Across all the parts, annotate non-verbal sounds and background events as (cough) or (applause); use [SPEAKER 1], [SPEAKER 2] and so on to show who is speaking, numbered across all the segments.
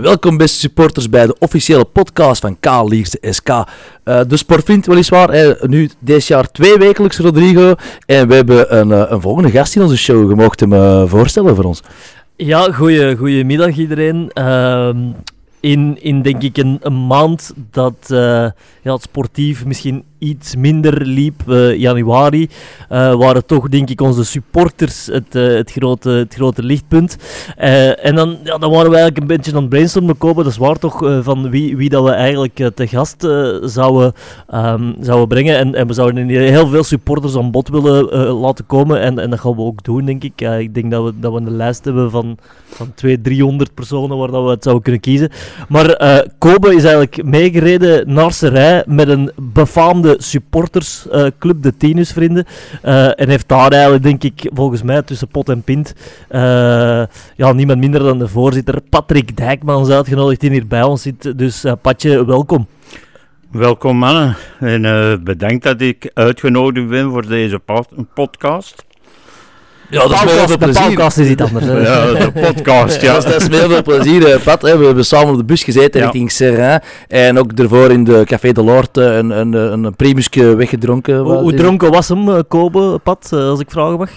[SPEAKER 1] Welkom beste supporters bij de officiële podcast van K SK. Uh, de sportvriend weliswaar, eh, nu deze jaar twee wekelijks Rodrigo. En we hebben een, uh, een volgende gast in onze show. Je mocht hem uh, voorstellen voor ons.
[SPEAKER 2] Ja, goeie, goedemiddag iedereen. Ehm, in, in denk ik een, een maand dat ja, het sportief misschien iets minder liep, uh, januari, uh, waren toch denk ik onze supporters het, uh, het, grote, het grote lichtpunt. en dan, ja, dan waren we eigenlijk een beetje aan het brainstormen komen, dat is waar toch, van wie, wie dat we eigenlijk te gast zouden, um, zouden brengen. En, en we zouden heel veel supporters aan bod willen laten komen en, en dat gaan we ook doen denk ik. ik denk dat we, dat we een lijst hebben van, van 200, 300 personen waar dat we het zouden kunnen kiezen. Maar Kobe is eigenlijk meegereden naar Serij met een befaamde de supportersclub, uh, de Tenusvrienden. Uh, en heeft daar eigenlijk, denk ik, volgens mij tussen pot en pint, uh, ja, niemand minder dan de voorzitter Patrick Dijkman uitgenodigd die hier bij ons zit. Dus Patje, welkom.
[SPEAKER 3] Welkom mannen en bedankt dat ik uitgenodigd ben voor deze podcast.
[SPEAKER 1] Ja, dat is veel
[SPEAKER 2] plezier. De podcast is iets anders.
[SPEAKER 3] ja, de (laughs) podcast, ja.
[SPEAKER 1] dat, is, veel plezier, Pat. Hè. We hebben samen op de bus gezeten ja. richting Serrain. En ook ervoor in de Café de Lorde een, een, een primusje weggedronken.
[SPEAKER 2] Hoe, hoe dronken was hem, Kobe, Pat, als ik vragen mag?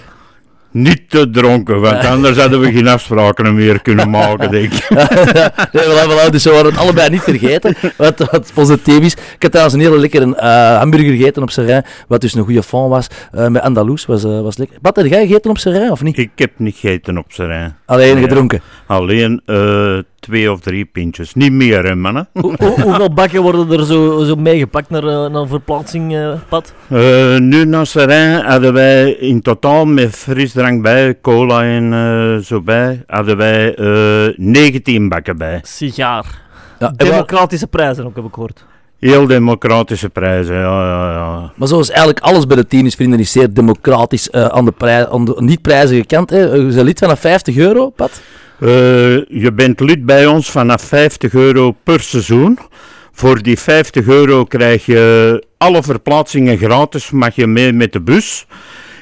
[SPEAKER 3] Niet te dronken, want anders hadden we geen afspraken meer kunnen maken, (laughs) denk ik. (laughs)
[SPEAKER 1] nee, voilà, voilà, dus we waren het allebei niet vergeten, wat, wat positief is. Ik heb trouwens een hele lekkere uh, hamburger gegeten op Serijn, wat dus een goede fond was, uh, met Andalous, was, uh, was lekker. Wat, heb jij gegeten op Serijn, of niet?
[SPEAKER 3] Ik heb niet gegeten op Serijn.
[SPEAKER 1] Alleen gedronken?
[SPEAKER 3] Alleen twee of drie pintjes. Niet meer, hè, mannen. (laughs)
[SPEAKER 2] hoeveel bakken worden er zo, zo meegepakt naar, naar verplaatsing, Pat?
[SPEAKER 3] nu naar Serijn hadden wij in totaal met frisdrank drank bij, cola en uh, zo bij, hadden wij uh, eh, 19 bakken bij.
[SPEAKER 2] Sigaar. Ja, democratische prijzen ook, heb ik gehoord.
[SPEAKER 3] Heel democratische prijzen, ja, ja, ja.
[SPEAKER 1] Maar zoals eigenlijk alles bij de tennisvrienden is zeer democratisch uh, aan de, prij aan de niet-prijzen gekend. Hè. Je bent lid vanaf 50 euro, Pat?
[SPEAKER 3] je bent lid bij ons vanaf 50 euro per seizoen. Voor die 50 euro krijg je alle verplaatsingen gratis, mag je mee met de bus.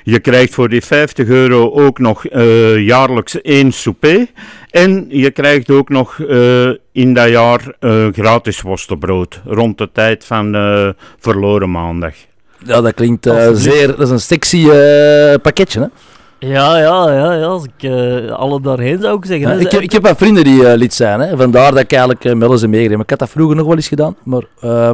[SPEAKER 3] Je krijgt voor die 50 euro ook nog uh, jaarlijks één souper. En je krijgt ook nog uh, in dat jaar uh, gratis worstenbrood rond de tijd van verloren maandag.
[SPEAKER 1] Ja, dat klinkt zeer... Dat is een sexy pakketje, hè?
[SPEAKER 2] Ja, ja, ja, ja. Als ik uh, alle daarheen zou ik zeggen.
[SPEAKER 1] Ja, ik, heb, ik heb wat vrienden die uh, lid zijn, hè. vandaar dat ik eigenlijk uh, met ze meegereden. Ik had dat vroeger nog wel eens gedaan, maar uh,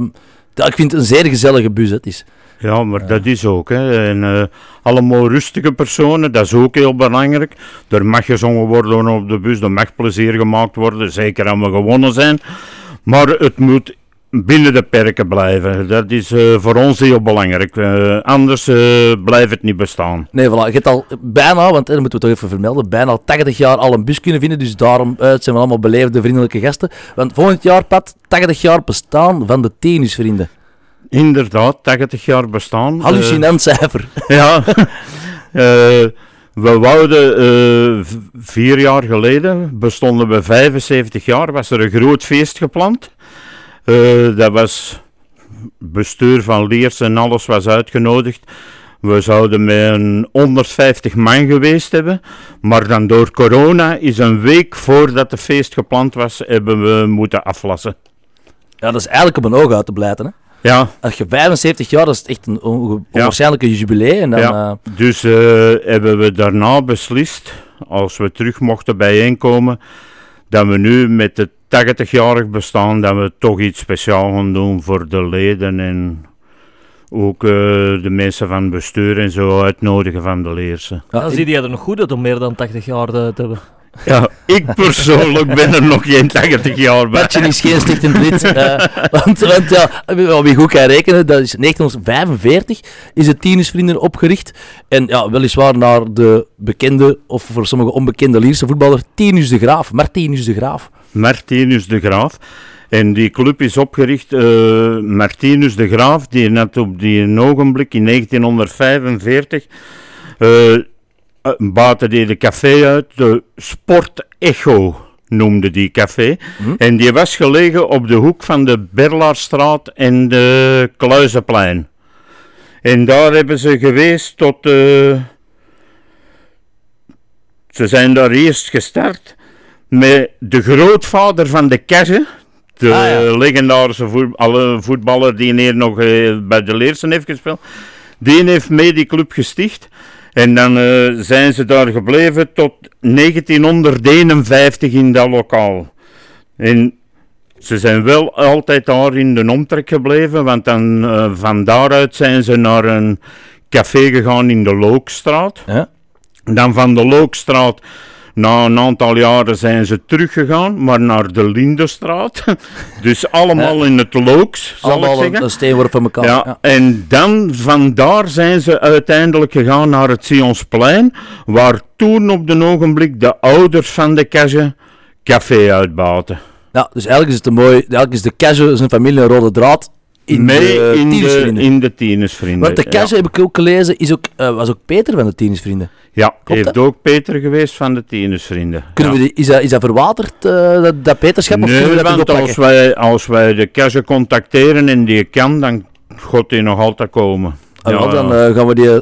[SPEAKER 1] ja, ik vind het een zeer gezellige bus. Het is.
[SPEAKER 3] Ja, maar dat is ook. Hè. En, uh, allemaal rustige personen, dat is ook heel belangrijk. Er mag gezongen worden op de bus, er mag plezier gemaakt worden, zeker als we gewonnen zijn. Maar het moet binnen de perken blijven. Dat is uh, voor ons heel belangrijk. Uh, anders blijft het niet bestaan.
[SPEAKER 1] Nee, voilà. Je hebt al bijna, want dat moeten we toch even vermelden, bijna al 80 jaar al een bus kunnen vinden. Dus daarom zijn we allemaal beleefde, vriendelijke gasten. Want volgend jaar, Pat, 80 jaar bestaan van de tennisvrienden.
[SPEAKER 3] Inderdaad, 80 jaar bestaan.
[SPEAKER 1] Hallucinant cijfer.
[SPEAKER 3] Ja. (laughs) we wouden vier jaar geleden, bestonden we 75 jaar, was er een groot feest gepland. Uh, dat was bestuur van Leers en alles was uitgenodigd. We zouden met een 150 man geweest hebben, maar dan door corona is een week voordat de feest gepland was, hebben we moeten aflassen.
[SPEAKER 1] Ja, dat is eigenlijk om een oog uit te blijten, hè?
[SPEAKER 3] Ja.
[SPEAKER 1] Als je 75 jaar, dat is echt een onwaarschijnlijke ja. jubileum. dan,
[SPEAKER 3] ja. Uh... Dus uh, hebben we daarna beslist, als we terug mochten bijeenkomen, dat we nu met het 80-jarig bestaan, dat we toch iets speciaals gaan doen voor de leden en ook uh, de mensen van het bestuur en zo uitnodigen van de leersen.
[SPEAKER 2] Ja, dan zie je er nog goed uit om meer dan 80 jaar te hebben.
[SPEAKER 3] Ja, ik persoonlijk ben er nog geen 80 jaar bij.
[SPEAKER 1] je is geen stichtend lid. Uh, want, want ja, wie goed kan rekenen, dat is 1945 is het Tienusvrienden opgericht. En ja, weliswaar naar de bekende, of voor sommigen onbekende Lierse voetballer, Tinus de Graaf, Martinus de Graaf.
[SPEAKER 3] Martinus de Graaf. En die club is opgericht, uh, Martinus de Graaf, die net op die ogenblik in 1945 uh, eh, baatte die de café uit, de Sport Echo noemde die café. Hm? En die was gelegen op de hoek van de Berlaarstraat en de Kluizenplein. En daar hebben ze geweest tot... Uh, ze zijn daar eerst gestart met de grootvader van de Kesse. De
[SPEAKER 1] Ah, ja.
[SPEAKER 3] legendarische voet- alle voetballer die hier nog eh, bij de Leersen heeft gespeeld. Die heeft mee die club gesticht. En dan eh, zijn ze daar gebleven tot 1951 in dat lokaal. En ze zijn wel altijd daar in de omtrek gebleven, want dan, eh, van daaruit zijn ze naar een café gegaan in de Lookstraat.
[SPEAKER 1] Ja.
[SPEAKER 3] Dan van de Lookstraat, na een aantal jaren zijn ze teruggegaan, maar naar de Lindenstraat. (laughs) Dus allemaal in het Looks, zal
[SPEAKER 1] Allemaal
[SPEAKER 3] ik zeggen.
[SPEAKER 1] een steenworp van elkaar.
[SPEAKER 3] Ja,
[SPEAKER 1] Ja.
[SPEAKER 3] en dan vandaar zijn ze uiteindelijk gegaan naar het Sionsplein, waar toen op de ogenblik de ouders van de Cage café uitbaten.
[SPEAKER 1] Ja, dus eigenlijk is het een mooi... Eigenlijk is de Casual zijn familie een rode draad in
[SPEAKER 3] Mee
[SPEAKER 1] de
[SPEAKER 3] in, de, in de tienersvrienden.
[SPEAKER 1] Want de Casual, heb ik ook gelezen, is ook, eh, was ook Peter van de tienersvrienden.
[SPEAKER 3] Ja,
[SPEAKER 1] Klopt
[SPEAKER 3] heeft ook Peter geweest van de tienersvrienden.
[SPEAKER 1] Kunnen
[SPEAKER 3] ja.
[SPEAKER 1] we die, is, dat, is dat verwaterd, eh, dat, dat Peterschap? of kunnen
[SPEAKER 3] Nee,
[SPEAKER 1] we dat
[SPEAKER 3] want als wij, als wij de Cage contacteren en die kan, dan gaat die nog altijd komen.
[SPEAKER 1] Wel,
[SPEAKER 3] ja,
[SPEAKER 1] dan
[SPEAKER 3] ja.
[SPEAKER 1] eh, gaan we die... ja,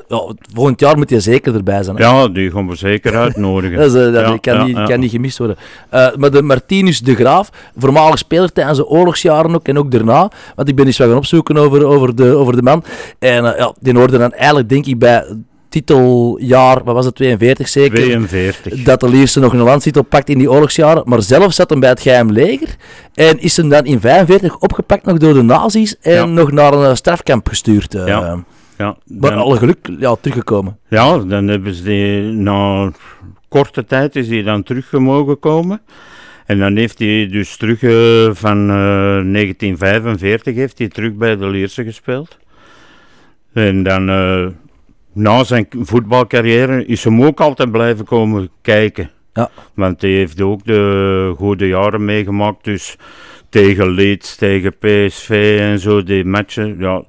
[SPEAKER 1] volgend jaar moet die zeker erbij zijn. hè.
[SPEAKER 3] ja, die gaan we zeker uitnodigen. (laughs)
[SPEAKER 1] Dat, is, eh, dat
[SPEAKER 3] Ja,
[SPEAKER 1] kan,
[SPEAKER 3] ja,
[SPEAKER 1] niet,
[SPEAKER 3] ja.
[SPEAKER 1] kan niet gemist worden. Eh, maar de Martinus de Graaf, voormalig speler tijdens de oorlogsjaren ook en ook daarna. Want ik ben eens wat gaan opzoeken over, over, de, over de man. En eh, ja, die hoorde dan eigenlijk, denk ik, bij titeljaar, wat was het, 42 zeker?
[SPEAKER 3] 42.
[SPEAKER 1] Dat de Lierse nog een landstitel pakt in die oorlogsjaren. Maar zelf zat hem bij het geheim leger. En is hem dan in 45 opgepakt nog door de nazi's. En
[SPEAKER 3] Ja.
[SPEAKER 1] nog naar een eh, strafkamp gestuurd. eh.
[SPEAKER 3] Ja. Ja,
[SPEAKER 1] Maar
[SPEAKER 3] dan-
[SPEAKER 1] alle geluk ja, teruggekomen.
[SPEAKER 3] Ja, dan hebben ze die, na korte tijd is hij dan terug mogen komen. En dan heeft hij dus terug eh, van eh, 1945 heeft hij terug bij de Lierse gespeeld. En dan eh, na zijn voetbalcarrière is hem ook altijd blijven komen kijken.
[SPEAKER 1] Ja.
[SPEAKER 3] Want hij heeft ook de goede jaren meegemaakt. Dus tegen Leeds, tegen PSV en zo, die matchen. Ja,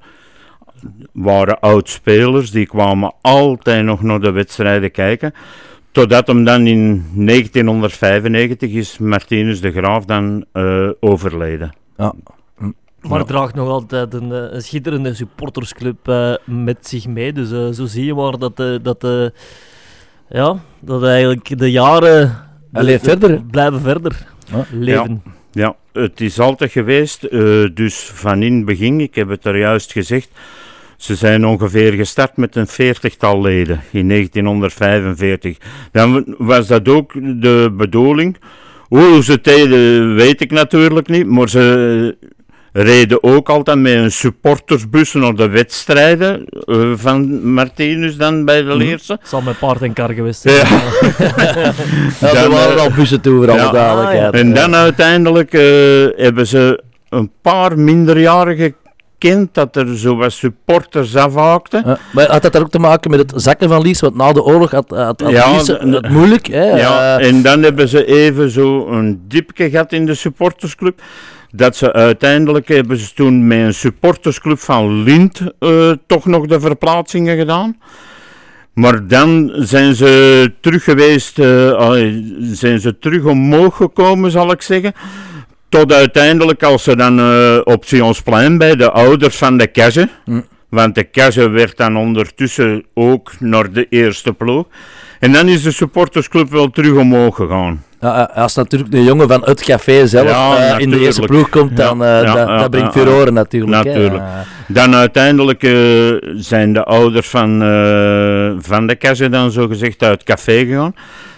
[SPEAKER 3] waren oud-spelers, die kwamen altijd nog naar de wedstrijden kijken. Totdat hem dan in 1995 is Martinus de Graaf dan eh, overleden.
[SPEAKER 1] Ja.
[SPEAKER 2] Maar
[SPEAKER 3] Ja.
[SPEAKER 2] draagt nog altijd een, eh, een schitterende supportersclub eh, met zich mee. Dus eh, zo zie je maar dat, eh, dat, eh, ja, dat eigenlijk de jaren de-
[SPEAKER 1] verder,
[SPEAKER 2] blijven verder
[SPEAKER 1] Ja.
[SPEAKER 2] leven.
[SPEAKER 3] Ja, het is altijd geweest, eh, dus van in het begin, ik heb het er juist gezegd, ze zijn ongeveer gestart met een veertigtal leden in 1945. Dan was dat ook de bedoeling. Hoe ze deden, weet ik natuurlijk niet, maar ze reden ook altijd met een supportersbus naar de wedstrijden eh, van Martinus dan bij de Leerse.
[SPEAKER 2] Het zal met paard en kar geweest zijn. (laughs)
[SPEAKER 3] Ja.
[SPEAKER 1] Ja, er
[SPEAKER 3] Dan,
[SPEAKER 1] waren al bussen toe, voor alle
[SPEAKER 3] ja.
[SPEAKER 1] duidelijkheid.
[SPEAKER 3] En
[SPEAKER 1] Ja.
[SPEAKER 3] dan uiteindelijk eh, hebben ze een paar minderjarigen dat er zo wat supporters afhaakten.
[SPEAKER 1] Ja, maar had dat ook te maken met het zakken van Lies? Want na de oorlog had, had, had
[SPEAKER 3] Ja,
[SPEAKER 1] Lies het moeilijk. Hè?
[SPEAKER 3] Ja,
[SPEAKER 1] Eh,
[SPEAKER 3] en dan hebben ze even zo een diepje gehad in de supportersclub. Dat ze uiteindelijk hebben ze toen met een supportersclub van Lint eh, toch nog de verplaatsingen gedaan. Maar dan zijn ze terug geweest, eh, zijn ze terug omhoog gekomen, zal ik zeggen. Tot uiteindelijk als ze dan eh, op Sionsplein bij de ouders van de Cage.
[SPEAKER 1] Hm.
[SPEAKER 3] Want de Cage werd dan ondertussen ook naar de eerste ploeg. En dan is de supportersclub wel terug omhoog gegaan.
[SPEAKER 1] ja, als natuurlijk de jongen van het café zelf
[SPEAKER 3] Ja,
[SPEAKER 1] eh, in de eerste ploeg komt, dan
[SPEAKER 3] Ja,
[SPEAKER 1] eh,
[SPEAKER 3] ja,
[SPEAKER 1] dat, brengt furoren natuurlijk.
[SPEAKER 3] Natuurlijk.
[SPEAKER 1] Eh,
[SPEAKER 3] Dan uiteindelijk eh, zijn de ouders van, eh, van de Cage dan zogezegd uit het café gegaan.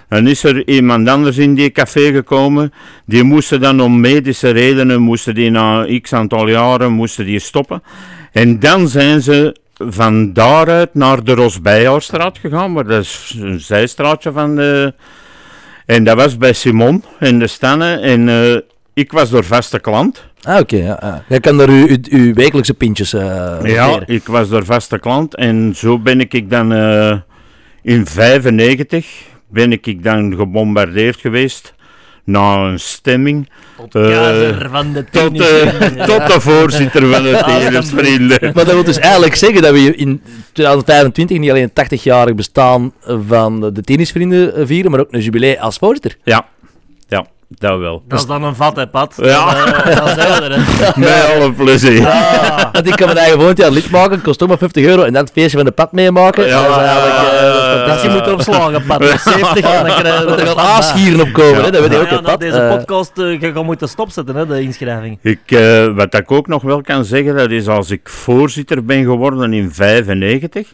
[SPEAKER 3] Dan is er iemand anders in die café gekomen. Die moesten dan om medische redenen, moesten die na x aantal jaren, moesten die stoppen. En dan zijn ze van daaruit naar de Rosbijhouwstraat gegaan, maar dat is een zijstraatje van de... En dat was bij Simon in de Stanne. En eh, ik was door vaste klant.
[SPEAKER 1] Ah, oké. ja, ja. Jij kan daar uw, uw, uw wekelijkse pintjes eh
[SPEAKER 3] Ja, ik was door vaste klant en zo ben ik dan eh, in 95 ben ik dan gebombardeerd geweest na een stemming
[SPEAKER 2] Tot
[SPEAKER 3] Eh,
[SPEAKER 2] van de
[SPEAKER 3] tot,
[SPEAKER 2] tennis. (laughs)
[SPEAKER 3] tot de voorzitter van de (laughs) tennisvrienden.
[SPEAKER 1] Maar dat wil dus eigenlijk zeggen dat we in 2025 niet alleen een 80-jarig bestaan van de tennisvrienden vieren, maar ook een jubilee als voorzitter.
[SPEAKER 3] Ja. Dat wel.
[SPEAKER 2] Dat is dan een vat, hè, Pat?
[SPEAKER 3] Ja.
[SPEAKER 2] Dan, eh, dan zijn we er, hè. (laughs)
[SPEAKER 3] Met alle plezier.
[SPEAKER 1] Want ik kan mijn eigen jaar lid maken, kost ook maar 50 euro. En dan het feestje van de pad meemaken.
[SPEAKER 3] Ja,
[SPEAKER 1] dat is eigenlijk... eh, dat is
[SPEAKER 2] Dat je
[SPEAKER 1] fantastisch.
[SPEAKER 2] moet erop slagen, Pat. Dat is 70 en dan krijg je
[SPEAKER 1] Dat er
[SPEAKER 2] een
[SPEAKER 1] gaan aasgieren op komen,
[SPEAKER 3] Ja.
[SPEAKER 1] hè, dat weet je
[SPEAKER 2] Ja,
[SPEAKER 1] ook, hè,
[SPEAKER 2] na
[SPEAKER 1] Pat.
[SPEAKER 2] deze
[SPEAKER 1] Eh,
[SPEAKER 2] podcast uh, je gaat moeten stopzetten, hè, de inschrijving.
[SPEAKER 3] Ik, eh, wat ik ook nog wel kan zeggen, dat is als ik voorzitter ben geworden in 95,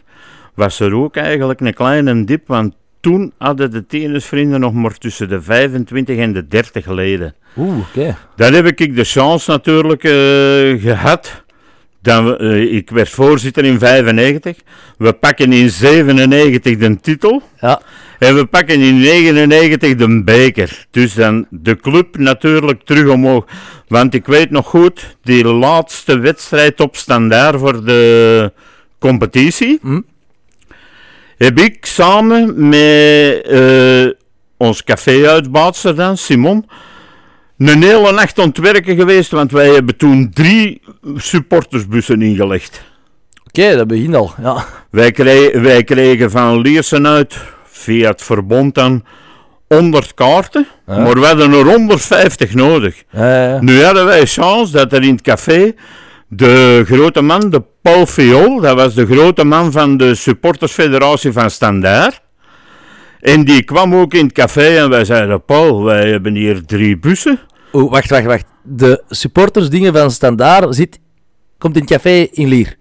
[SPEAKER 3] was er ook eigenlijk een kleine dip, want toen hadden de tennisvrienden nog maar tussen de 25 en de 30 leden.
[SPEAKER 1] Oeh, oké.
[SPEAKER 3] Dan heb ik de chance natuurlijk eh, gehad. Dan, eh, ik werd voorzitter in 95. We pakken in 97 de titel.
[SPEAKER 1] Ja.
[SPEAKER 3] En we pakken in 99 de beker. Dus dan de club natuurlijk terug omhoog. Want ik weet nog goed, die laatste wedstrijd op standaard voor de competitie.
[SPEAKER 1] Hm.
[SPEAKER 3] Heb ik samen met eh, ons café-uitbaatster dan, Simon, een hele nacht aan het werken geweest. Want wij hebben toen drie supportersbussen ingelegd.
[SPEAKER 1] Oké, dat begint al. Ja.
[SPEAKER 3] Wij, kregen, wij kregen van Liersen uit, via het verbond dan, 100 kaarten.
[SPEAKER 1] Ja.
[SPEAKER 3] Maar we hadden er 150 nodig.
[SPEAKER 1] Ja, ja, ja.
[SPEAKER 3] Nu hadden wij chance dat er in het café de grote man, de Paul Fiol, dat was de grote man van de supportersfederatie van Standaard. En die kwam ook in het café en wij zeiden, Paul, wij hebben hier drie bussen.
[SPEAKER 1] Oeh, wacht, wacht, wacht. De supportersdingen van Standaard zit, komt in het café in Lier.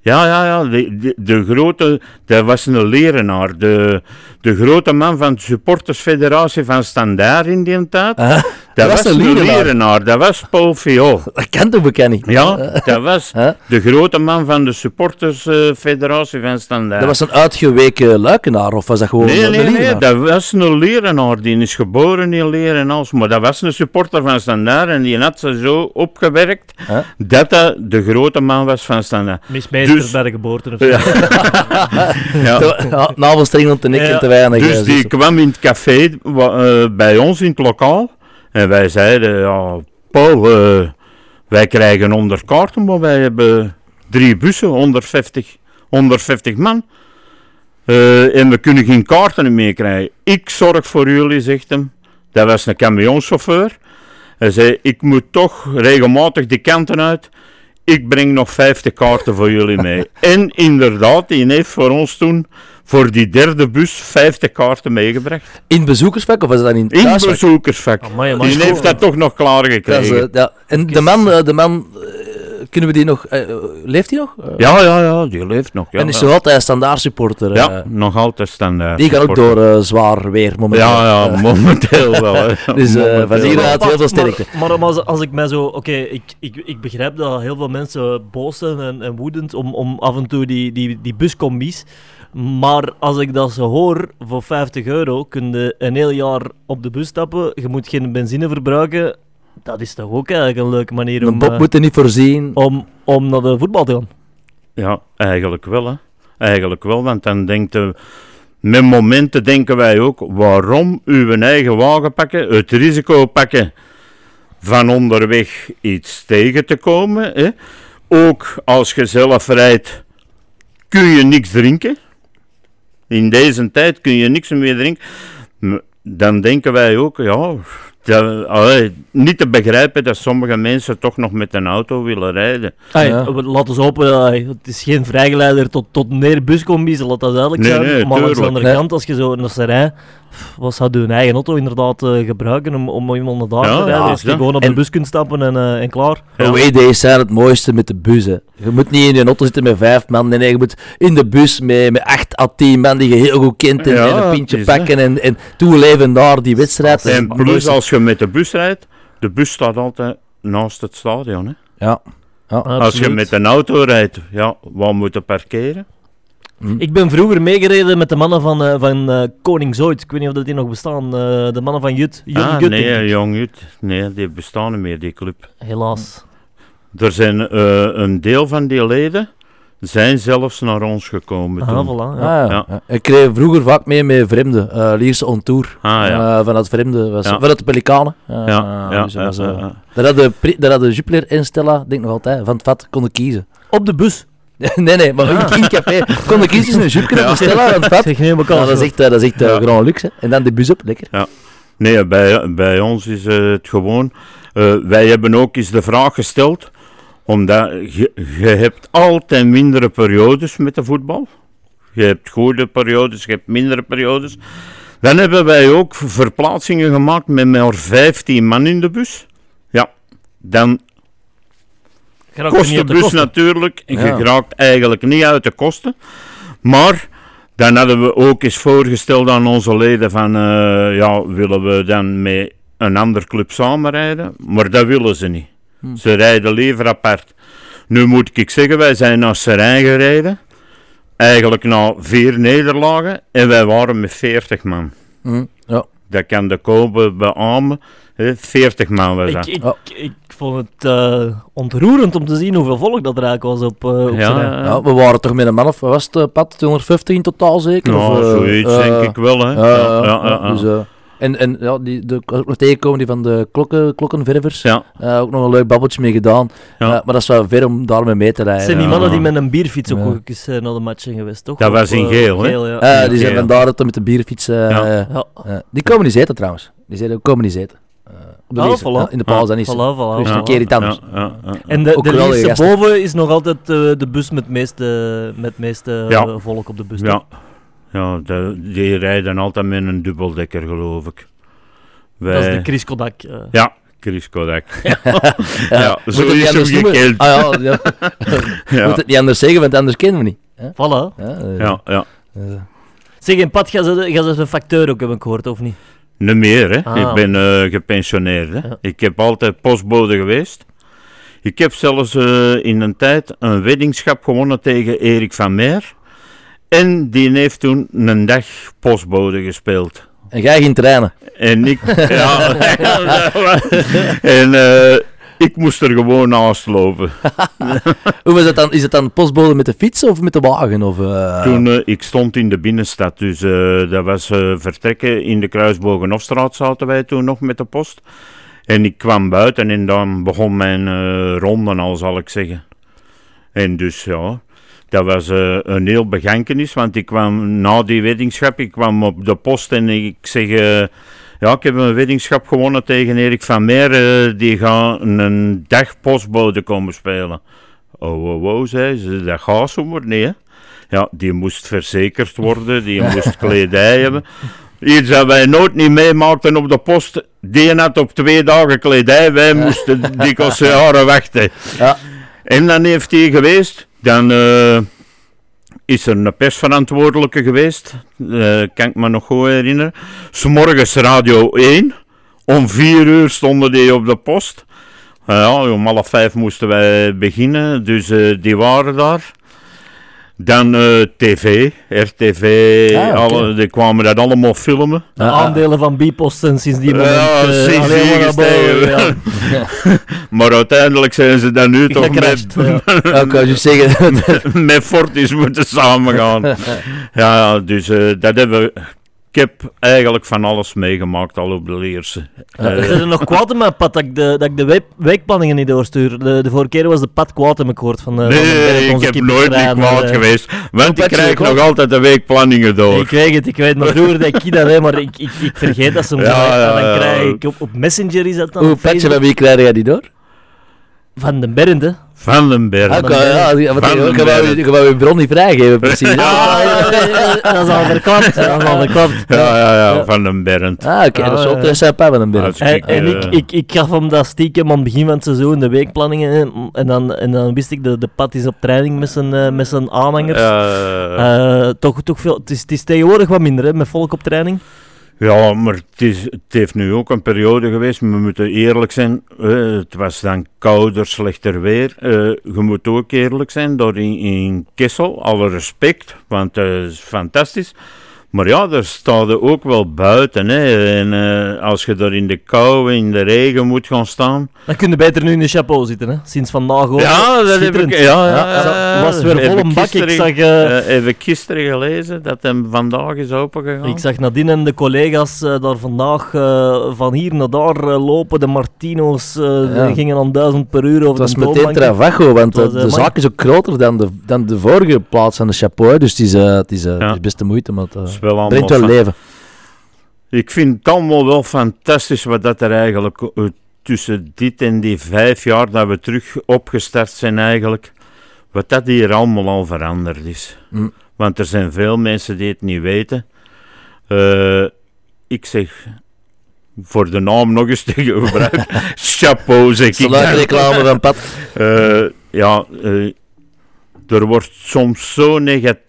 [SPEAKER 3] Ja, ja, ja, de, de, de grote, dat was een lerenaar. De, de grote man van de supportersfederatie van Standaard in die tijd. Dat,
[SPEAKER 1] was
[SPEAKER 3] was,
[SPEAKER 1] een lerenaar.
[SPEAKER 3] lerenaar, dat was Paul Fiol.
[SPEAKER 1] dat kan toch bekend niet?
[SPEAKER 3] Ja, dat was
[SPEAKER 1] Huh?
[SPEAKER 3] de grote man van de supportersfederatie van Standaard.
[SPEAKER 1] Dat was een uitgeweken luikenaar, of was dat gewoon
[SPEAKER 3] Nee,
[SPEAKER 1] een
[SPEAKER 3] nee, nee, dat was een lerenaar. Die is geboren in Lerenals. Maar dat was een supporter van Standaard en die had ze zo opgewerkt
[SPEAKER 1] Huh?
[SPEAKER 3] dat dat de grote man was van Standaard.
[SPEAKER 2] Mismeester
[SPEAKER 3] Dus-
[SPEAKER 2] bij de geboorte of (laughs) zo.
[SPEAKER 3] Ja. (laughs) ja.
[SPEAKER 1] Ja, navelstreng om te nikken
[SPEAKER 2] Ja.
[SPEAKER 1] te weinig.
[SPEAKER 3] Dus
[SPEAKER 1] eh,
[SPEAKER 3] die kwam in het café eh, bij ons in het lokaal. En wij zeiden, ja, Paul, eh, wij krijgen 100 kaarten, maar wij hebben drie bussen, 150, 150 man. Eh, en we kunnen geen kaarten meer krijgen. Ik zorg voor jullie, zegt hem. Dat was een camionchauffeur. Hij zei, ik moet toch regelmatig die kanten uit. Ik breng nog 50 kaarten voor jullie mee. (laughs) en inderdaad, die heeft voor ons toen, voor die derde bus, 50 kaarten meegebracht.
[SPEAKER 1] In het bezoekersvak, of was dat in het
[SPEAKER 3] In bezoekersvak.
[SPEAKER 2] Amai,
[SPEAKER 3] die heeft dat toch nog klaar
[SPEAKER 1] Dat is, eh, ja. En de man, eh, de man eh, kunnen we die nog... leeft hij nog?
[SPEAKER 3] Ja, ja, ja, die leeft nog. Ja,
[SPEAKER 1] en is
[SPEAKER 3] ja.
[SPEAKER 1] zo altijd standaard supporter. eh.
[SPEAKER 3] ja, nog altijd standaard.
[SPEAKER 1] Die gaan ook door zwaar weer momenteel.
[SPEAKER 3] Ja, ja, momenteel (laughs) wel. Hè.
[SPEAKER 1] Dus, van hier
[SPEAKER 3] wel.
[SPEAKER 1] uit heel veel sterkte.
[SPEAKER 2] Maar, maar, maar als, als ik mij zo... Oké, ik, ik, ik begrijp dat heel veel mensen boos zijn en, en woedend om, om af en toe die, die, die buscombi's. Maar als ik dat zo hoor, voor 50 euro kun je een heel jaar op de bus stappen. Je moet geen benzine verbruiken. Dat is toch ook eigenlijk een leuke manier om,
[SPEAKER 1] Bob
[SPEAKER 2] eh,
[SPEAKER 1] moet er niet voorzien.
[SPEAKER 2] om, om naar de voetbal te gaan.
[SPEAKER 3] Ja, eigenlijk wel. Hè. Eigenlijk wel, want dan denkt de, met momenten denken wij ook, waarom uw eigen wagen pakken, het risico pakken van onderweg iets tegen te komen. Hè. Ook als je zelf rijdt, kun je niks drinken. In deze tijd kun je niks meer drinken. Dan denken wij ook, ja, dat, allee, niet te begrijpen dat sommige mensen toch nog met een auto willen rijden.
[SPEAKER 2] Ay,
[SPEAKER 1] Ja.
[SPEAKER 2] Laten we hopen, het is geen vrijgeleider tot, tot neer buscombi's, laat dat duidelijk
[SPEAKER 3] Nee,
[SPEAKER 2] zijn.
[SPEAKER 3] nee,
[SPEAKER 2] maar langs de andere kant, als je zo naar ze rijdt, wat zou je een eigen auto inderdaad eh, gebruiken om, om iemand naar daar
[SPEAKER 3] Ja,
[SPEAKER 2] te rijden?
[SPEAKER 3] ja,
[SPEAKER 2] Als je
[SPEAKER 3] ja.
[SPEAKER 2] gewoon op
[SPEAKER 1] En-
[SPEAKER 2] de bus kunt stappen en, eh, en klaar.
[SPEAKER 3] Ja.
[SPEAKER 1] Away days zijn het mooiste met de bus. Hè. Je moet niet in je auto zitten met vijf man. Nee, nee, je moet in de bus met, met acht à tien man die je heel goed kent. En,
[SPEAKER 3] Ja,
[SPEAKER 1] en een pintje
[SPEAKER 3] is,
[SPEAKER 1] pakken en, en toeleven naar die wedstrijd. Is
[SPEAKER 3] En plus als je met de bus rijdt, de bus staat altijd naast het stadion. Hè?
[SPEAKER 1] Ja. ja.
[SPEAKER 3] Als je met een auto rijdt, ja, waar moet je parkeren?
[SPEAKER 2] Ik ben vroeger meegereden met de mannen van, eh, van eh, Koning Zoid. Ik weet niet of dat die nog bestaan. eh, de mannen van Jut. Jong
[SPEAKER 3] ah,
[SPEAKER 2] Jut,
[SPEAKER 3] nee,
[SPEAKER 2] denk ik.
[SPEAKER 3] jong Jut. Nee, die bestaan niet meer, die club.
[SPEAKER 2] Helaas.
[SPEAKER 3] Er zijn eh, een deel van die leden zijn zelfs naar ons gekomen
[SPEAKER 2] Ah,
[SPEAKER 3] toen.
[SPEAKER 2] voilà.
[SPEAKER 1] Ah,
[SPEAKER 2] Ja.
[SPEAKER 1] ja.
[SPEAKER 3] Ja.
[SPEAKER 1] Ja. Ik reed vroeger vaak mee met vreemden. eh Lierse on tour.
[SPEAKER 3] Ah, ja.
[SPEAKER 1] Eh, vanuit vreemden. Was,
[SPEAKER 3] Ja.
[SPEAKER 1] Vanuit de Pelikanen. Eh,
[SPEAKER 3] Ja, ja,
[SPEAKER 1] dus dat
[SPEAKER 3] ja,
[SPEAKER 1] was,
[SPEAKER 3] ja, ja.
[SPEAKER 1] Daar hadden daar hadden Jupiler en Stella, denk ik nog altijd, van het vat konden kiezen.
[SPEAKER 2] Op de bus. (laughs)
[SPEAKER 1] nee, nee, maar in (laughs) het café konden kiezen tussen een Jupiler en een Stella van het vat.
[SPEAKER 2] Zeg,
[SPEAKER 1] Ja,
[SPEAKER 2] elkaar
[SPEAKER 1] dat is echt, eh, dat is echt eh,
[SPEAKER 3] Ja.
[SPEAKER 1] grand luxe. En dan de bus op, lekker.
[SPEAKER 3] Nee, bij, bij ons is eh, het gewoon. eh, wij hebben ook eens de vraag gesteld, omdat je, je hebt altijd mindere periodes met de voetbal. Je hebt goede periodes, je hebt mindere periodes. Dan hebben wij ook verplaatsingen gemaakt met maar 15 man in de bus. Ja, dan kost
[SPEAKER 2] niet
[SPEAKER 3] de
[SPEAKER 2] op de
[SPEAKER 3] bus
[SPEAKER 2] kosten.
[SPEAKER 3] natuurlijk. En
[SPEAKER 1] Ja.
[SPEAKER 3] je raakt eigenlijk niet uit de kosten. Maar dan hadden we ook eens voorgesteld aan onze leden van... eh, ja, willen we dan met een andere club samenrijden? Maar dat willen ze niet.
[SPEAKER 1] Hm.
[SPEAKER 3] Ze rijden liever apart. Nu moet ik zeggen, wij zijn naar Serijn gereden. Eigenlijk na vier nederlagen. En wij waren met 40 man.
[SPEAKER 1] Hm, ja.
[SPEAKER 3] Dat kan de Kobe beamen. hè, 40 man was
[SPEAKER 2] Ik,
[SPEAKER 3] dat.
[SPEAKER 2] ik,
[SPEAKER 1] Ja.
[SPEAKER 2] ik vond het eh, ontroerend om te zien hoeveel volk dat er eigenlijk was op, eh op
[SPEAKER 3] Ja,
[SPEAKER 1] we waren toch met een man of, wat was het, Pat? 250 in totaal zeker?
[SPEAKER 3] Nou,
[SPEAKER 1] Of, eh,
[SPEAKER 3] zoiets denk ik wel, hè.
[SPEAKER 1] Ja,
[SPEAKER 3] ja, ja, ja, ja.
[SPEAKER 1] Dus, en, en ja, die, de, we nog tegenkomen die van de klokken, klokkenververs.
[SPEAKER 3] Ja.
[SPEAKER 1] Eh, ook nog een leuk babbeltje mee gedaan.
[SPEAKER 3] Ja.
[SPEAKER 1] Eh, maar dat is wel ver om daarmee mee te rijden.
[SPEAKER 2] zijn die
[SPEAKER 3] Ja.
[SPEAKER 2] mannen die met een bierfiets ook,
[SPEAKER 1] Ja.
[SPEAKER 2] ook eens eh, naar de match zijn geweest, toch?
[SPEAKER 3] Dat was in geel, hè?
[SPEAKER 2] ja.
[SPEAKER 1] Eh, die zijn vandaar dat met de bierfiets...
[SPEAKER 3] Ja.
[SPEAKER 2] Ja.
[SPEAKER 1] die komen niet zitten trouwens. Die zeiden, komen niet zitten. Eh, op de
[SPEAKER 2] Ah, voilà.
[SPEAKER 1] In de pauze
[SPEAKER 3] Ah,
[SPEAKER 1] niet.
[SPEAKER 2] Voilà, voilà,
[SPEAKER 1] Dus
[SPEAKER 2] voilà.
[SPEAKER 1] een keer iets anders.
[SPEAKER 3] Ja, ja, ja.
[SPEAKER 2] En de,
[SPEAKER 1] Ook
[SPEAKER 2] de boven is nog altijd eh, de bus met het meeste, met meeste
[SPEAKER 3] Ja.
[SPEAKER 2] volk op de bus.
[SPEAKER 3] Ja? Ja de- die rijden altijd met een dubbeldekker, geloof ik.
[SPEAKER 2] Dat is de. Chris Kodak. eh.
[SPEAKER 3] Ja, Chris Kodak. (laughs)
[SPEAKER 1] Ja,
[SPEAKER 3] zo
[SPEAKER 1] het
[SPEAKER 3] is hem
[SPEAKER 1] noemen?
[SPEAKER 3] gekend.
[SPEAKER 1] Ah, ja, ja. (laughs) Moet het niet anders zeggen, want anders kennen we niet. Hè?
[SPEAKER 2] Voilà.
[SPEAKER 1] Ja, eh,
[SPEAKER 3] ja, ja.
[SPEAKER 1] eh,
[SPEAKER 2] Zeg, in Pat, gaan ze, ze een facteur ook hebben gehoord, of niet?
[SPEAKER 3] Niet meer, hè.
[SPEAKER 2] Ah.
[SPEAKER 3] Ik ben gepensioneerd, hè.
[SPEAKER 2] Ja.
[SPEAKER 3] Ik heb altijd postbode geweest. Ik heb zelfs in een tijd een weddingschap gewonnen tegen Erik van Meer. En die heeft toen een dag postbode gespeeld.
[SPEAKER 1] En jij ging trainen.
[SPEAKER 3] En ik, (laughs) ja, en eh, ik moest er gewoon naast lopen. (laughs)
[SPEAKER 1] Hoe was dat dan? Is het dan postbode met de fiets of met de wagen? Of, eh,
[SPEAKER 3] Toen eh, ik stond in de binnenstad, dus dat was vertrekken in de Kruisbogenhofstraat zaten wij toen nog met de post. En ik kwam buiten en dan begon mijn ronde al, zal ik zeggen. En dus ja, dat was eh, een heel begankenis, want ik kwam na die weddingschap, ik kwam op de post en ik zeg, eh, ja, ik heb een weddingschap gewonnen tegen Erik van Meer, eh, die gaat een dag postbode komen spelen. Oh, oh, zei ze, dat gaat zomaar niet, hè. Ja, die moest verzekerd worden, die (laughs) moest kledij hebben. Iets dat wij nooit niet meemaakten op de post. Die had op twee dagen kledij, wij moesten dikwijls jaren wachten.
[SPEAKER 1] Ja.
[SPEAKER 3] En dan heeft hij geweest, dan eh, is er een persverantwoordelijke geweest, eh, kan ik me nog goed herinneren. S'morgens Radio 1, om vier uur stonden die op de post. Eh, ja, om half vijf moesten wij beginnen, dus die waren daar. Dan eh, tv, RTV,
[SPEAKER 1] Ah,
[SPEAKER 3] alle, die kwamen dat allemaal filmen.
[SPEAKER 2] De
[SPEAKER 1] Ah, ah.
[SPEAKER 2] aandelen van Bipost zijn sinds die moment
[SPEAKER 3] Ja,
[SPEAKER 2] eh,
[SPEAKER 3] sinds die gestegen.
[SPEAKER 2] ja. (laughs)
[SPEAKER 3] Maar uiteindelijk zijn ze dan nu (laughs) toch
[SPEAKER 2] Gecrashed,
[SPEAKER 3] met,
[SPEAKER 1] juist (laughs) zeggen.
[SPEAKER 3] met Fortis moeten samengaan. ja, dus eh, dat hebben we... Ik heb eigenlijk van alles meegemaakt al op de Leerse.
[SPEAKER 1] Ja.
[SPEAKER 2] Zijn (laughs) er nog kwaad in mijn pad dat ik de, dat ik de week- weekplanningen niet doorstuur? De, de vorige keer was de pad kwaad in mijn gehoord van, eh, van
[SPEAKER 3] nee, ik heb nooit niet kwaad
[SPEAKER 2] eh.
[SPEAKER 3] geweest. Want ik krijg
[SPEAKER 1] kwaad?
[SPEAKER 3] nog altijd de weekplanningen door.
[SPEAKER 2] Ik weet het, ik weet maar vroeger deed ik dat, hè, maar ik, ik, ik vergeet dat soms. (laughs)
[SPEAKER 3] Ja, ja,
[SPEAKER 2] en dan
[SPEAKER 3] ja.
[SPEAKER 2] krijg ik op, op Messenger is dat dan.
[SPEAKER 1] Hoe
[SPEAKER 2] op
[SPEAKER 1] patje van wie krijg jij die door?
[SPEAKER 2] Van den Bernd, hè.
[SPEAKER 3] Van den Berg.
[SPEAKER 1] Ah, ik wou- ja,
[SPEAKER 3] Van den
[SPEAKER 1] ik wou-
[SPEAKER 3] Berg.
[SPEAKER 1] ik wou je bron niet vrijgeven, precies.
[SPEAKER 2] Ah, (laughs) ja, ja, ja, (laughs) dat is al verklapt. Dat is al verklapt.
[SPEAKER 3] Ja, ja, ja,
[SPEAKER 2] Ja.
[SPEAKER 3] van den Bernd.
[SPEAKER 1] Ah, oké, dat is wel
[SPEAKER 2] Ah,
[SPEAKER 1] twee sap een
[SPEAKER 3] Als
[SPEAKER 1] binnen.
[SPEAKER 2] En,
[SPEAKER 3] ik,
[SPEAKER 2] en
[SPEAKER 3] eh,
[SPEAKER 2] ik, ik, ik gaf hem dat stiekem aan het begin van het seizoen, de weekplanningen. hè. En dan, en dan wist ik, de, de pad is op training met zijn, eh, met zijn aanhangers.
[SPEAKER 3] eh,
[SPEAKER 2] Eh, toch, toch veel, het, is, het is tegenwoordig wat minder, hè, met volk op training.
[SPEAKER 3] Ja, maar het, is, het heeft nu ook een periode geweest, we moeten eerlijk zijn. eh, het was dan kouder, slechter weer. Eh, je moet ook eerlijk zijn, door in, in Kessel, alle respect, want het is fantastisch. Maar ja, daar staat er ook wel buiten. Hè. En eh, als je daar in de kou, in de regen moet gaan staan.
[SPEAKER 2] Dan kun je beter nu in de chapeau zitten, hè. Sinds vandaag ook.
[SPEAKER 3] ja, dat heb ik. Ja, ja,
[SPEAKER 2] Ja,
[SPEAKER 3] ja,
[SPEAKER 2] dat was weer vol een bak. Ik
[SPEAKER 3] gisteren-
[SPEAKER 2] zag, eh,
[SPEAKER 3] eh, heb ik gisteren gelezen dat hem vandaag is opengegaan.
[SPEAKER 2] ik zag Nadine en de collega's eh, daar vandaag eh, van hier naar daar eh, lopen. De Martino's eh,
[SPEAKER 1] Ja.
[SPEAKER 2] die gingen aan duizend per uur over
[SPEAKER 1] Het was
[SPEAKER 2] de
[SPEAKER 1] meteen. Travago, want eh,
[SPEAKER 2] was,
[SPEAKER 1] de
[SPEAKER 2] eh,
[SPEAKER 1] zaak is ook groter dan de, dan de vorige plaats aan de chapeau. Dus het is, eh, het is, eh,
[SPEAKER 3] Ja.
[SPEAKER 1] het is best de moeite, maar eh,
[SPEAKER 3] wel allemaal
[SPEAKER 1] brengt wel
[SPEAKER 3] van-
[SPEAKER 1] leven.
[SPEAKER 3] ik vind het allemaal wel fantastisch wat dat er eigenlijk uh, tussen dit en die vijf jaar dat we terug opgestart zijn eigenlijk, wat dat hier allemaal al veranderd is.
[SPEAKER 1] Mm.
[SPEAKER 3] Want er zijn veel mensen die het niet weten. Uh, ik zeg, voor de naam nog eens (laughs) te gebruiken, (laughs) chapeau zeg ik.
[SPEAKER 1] Reclame van pad.
[SPEAKER 3] Uh, ja, uh, er wordt soms zo negatief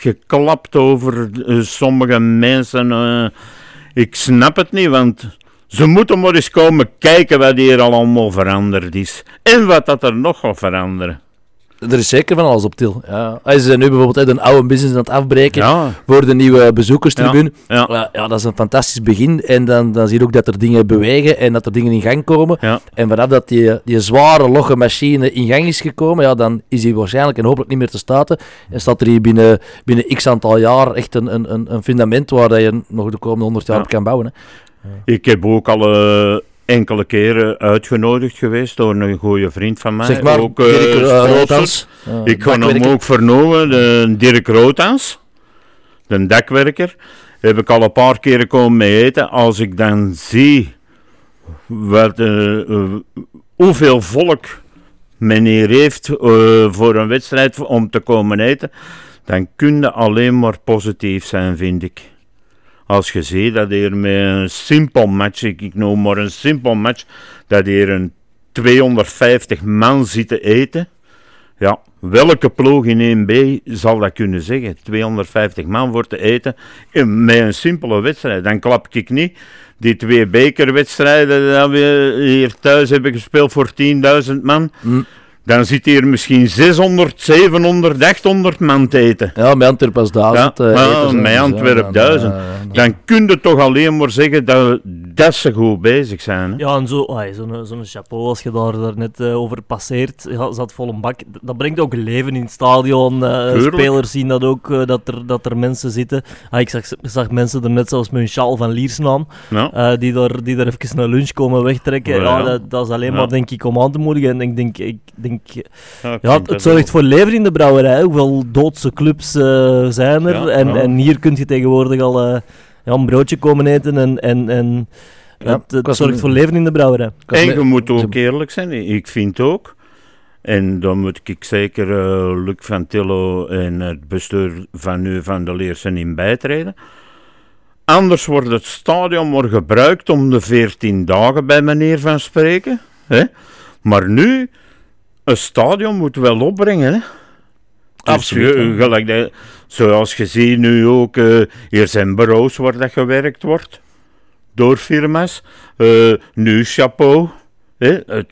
[SPEAKER 3] geklapt over sommige mensen. ik snap het niet, want ze moeten maar eens komen kijken wat hier allemaal veranderd is. En wat dat er nog gaat veranderen.
[SPEAKER 1] Er is zeker van alles op til. Ja. Als ze nu bijvoorbeeld een oude business aan het afbreken
[SPEAKER 3] Ja.
[SPEAKER 1] voor de nieuwe bezoekerstribune.
[SPEAKER 3] Ja.
[SPEAKER 1] Ja, ja, dat is een fantastisch begin. En dan, dan zie je ook dat er dingen bewegen en dat er dingen in gang komen. En vanaf dat die, die zware, logge machine in gang is gekomen, ja, dan is die waarschijnlijk en hopelijk niet meer te staten. En staat er hier binnen, binnen x aantal jaar echt een, een, een- fundament waar dat je nog de komende 100 jaar
[SPEAKER 3] Ja.
[SPEAKER 1] op kan bouwen. Hè.
[SPEAKER 3] Ik heb ook al eh, enkele keren uitgenodigd geweest door een goede vriend van mij.
[SPEAKER 1] zeg maar,
[SPEAKER 3] ook,
[SPEAKER 1] Dirk uh, eh,
[SPEAKER 3] Ik ga hem ook vernomen, de Dirk Rothans, de dakwerker. Heb ik al een paar keren komen mee eten. Als ik dan zie wat, eh, eh, hoeveel volk men hier heeft voor een wedstrijd om te komen eten, dan kun je alleen maar positief zijn, vind ik. Als je ziet dat hier met een simpel match, ik, noem maar een simpel match, dat hier een 250 man zitten eten. Ja, welke ploeg in 1B zal dat kunnen zeggen? 250 man voor te eten met een simpele wedstrijd. Dan klap ik niet. Die twee bekerwedstrijden die we hier thuis hebben gespeeld voor 10.000 man.
[SPEAKER 1] Mm.
[SPEAKER 3] Dan zit hier misschien 600, 700, 800 man te eten.
[SPEAKER 1] Ja, met Antwerpen als duizend.
[SPEAKER 3] Ja,
[SPEAKER 1] eh, hè.
[SPEAKER 3] met
[SPEAKER 1] Dus,
[SPEAKER 3] Antwerpen
[SPEAKER 1] ja, dan,
[SPEAKER 3] duizend.
[SPEAKER 1] eh,
[SPEAKER 3] Dan kun je toch alleen maar zeggen dat, dat ze goed bezig zijn. Hè?
[SPEAKER 2] Ja, en zo, ai, zo'n zo'n chapeau, als je daar, daar net eh, over passeert, ja, zat vol een bak. Dat brengt ook leven in het stadion. eh, spelers zien dat ook, eh, dat, er, dat er mensen zitten. Ah, ik zag, zag mensen er net zelfs met een sjaal van Liersnaam,
[SPEAKER 3] Ja.
[SPEAKER 2] eh, die, daar, die daar even naar lunch komen wegtrekken.
[SPEAKER 3] Ja,
[SPEAKER 2] Ja,
[SPEAKER 3] ja.
[SPEAKER 2] dat, dat is alleen
[SPEAKER 3] Ja.
[SPEAKER 2] maar, denk ik, om aan te moedigen. En ik denk, ik denk
[SPEAKER 3] Ja,
[SPEAKER 2] het zorgt voor leven in de brouwerij. Hoeveel doodse clubs eh, zijn er?
[SPEAKER 3] Ja,
[SPEAKER 2] en,
[SPEAKER 3] ja.
[SPEAKER 2] en hier kun je tegenwoordig al eh, ja, een broodje komen eten. En, en, en
[SPEAKER 1] Ja,
[SPEAKER 2] het, zorgt voor leven in de brouwerij.
[SPEAKER 3] En je moet ook eerlijk zijn, ik vind ook. En dan moet ik zeker eh, Luc van Tillo en het bestuur van nu van de Leersen in bijtreden. Anders wordt het stadion maar gebruikt om de 14 dagen bij meneer van spreken. Hè? Maar nu, een stadion moet wel opbrengen. Hè?
[SPEAKER 1] Absoluut,
[SPEAKER 3] gelijk zoals je ziet nu ook, eh, hier zijn bureaus waar dat gewerkt wordt. Door firma's. Eh, nu chapeau. Hè? Het,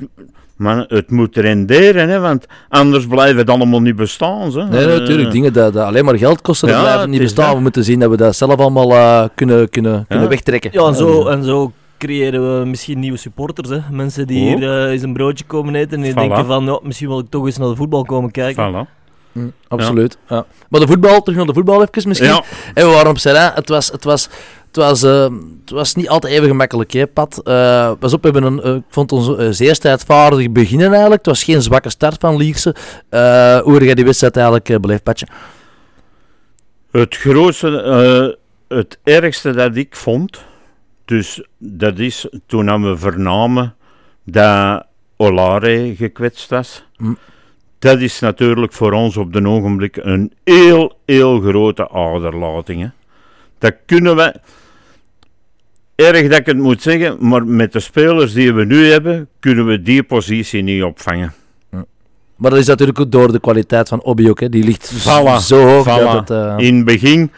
[SPEAKER 3] maar het moet renderen, hè? want anders blijven het allemaal niet bestaan. Hè?
[SPEAKER 1] Nee, natuurlijk.
[SPEAKER 3] Eh,
[SPEAKER 1] Dingen dat, dat alleen maar geld kosten,
[SPEAKER 3] Ja,
[SPEAKER 1] blijven niet bestaan.
[SPEAKER 3] dat.
[SPEAKER 1] We moeten zien dat we dat zelf allemaal eh, kunnen, kunnen, kunnen wegtrekken.
[SPEAKER 2] Ja, en zo, en zo creëren we misschien nieuwe supporters. Hè? Mensen die
[SPEAKER 3] Ook.
[SPEAKER 2] hier eh, eens een broodje komen eten en die
[SPEAKER 3] Voilà.
[SPEAKER 2] denken van, ja, misschien wil ik toch eens naar de voetbal komen kijken.
[SPEAKER 3] Voilà.
[SPEAKER 1] Mm, absoluut. Ja. Maar de voetbal, terug naar de voetbal even misschien.
[SPEAKER 3] Ja,
[SPEAKER 1] En we waren op Serrain. Het was, het was, het was, eh, het was niet altijd even gemakkelijk, hè, Pat. Eh, pas op, we hebben een, ik vond ons zeer strijdvaardig beginnen eigenlijk. Het was geen zwakke start van Lierse. Eh, hoe heb jij die wedstrijd eigenlijk uh, beleefd, Patje?
[SPEAKER 3] Het grootste, eh, het ergste dat ik vond, dus dat is toen we vernamen dat Olare gekwetst was.
[SPEAKER 1] Hm.
[SPEAKER 3] Dat is natuurlijk voor ons op de ogenblik een heel, heel grote aderlating. Hè. Dat kunnen we, erg dat ik het moet zeggen, maar met de spelers die we nu hebben, kunnen we die positie niet opvangen.
[SPEAKER 1] Maar dat is natuurlijk ook door de kwaliteit van Obi ook. Hè. Die ligt
[SPEAKER 3] Voilà,
[SPEAKER 1] zo hoog
[SPEAKER 3] voilà.
[SPEAKER 1] dat het... eh,
[SPEAKER 3] In het begin,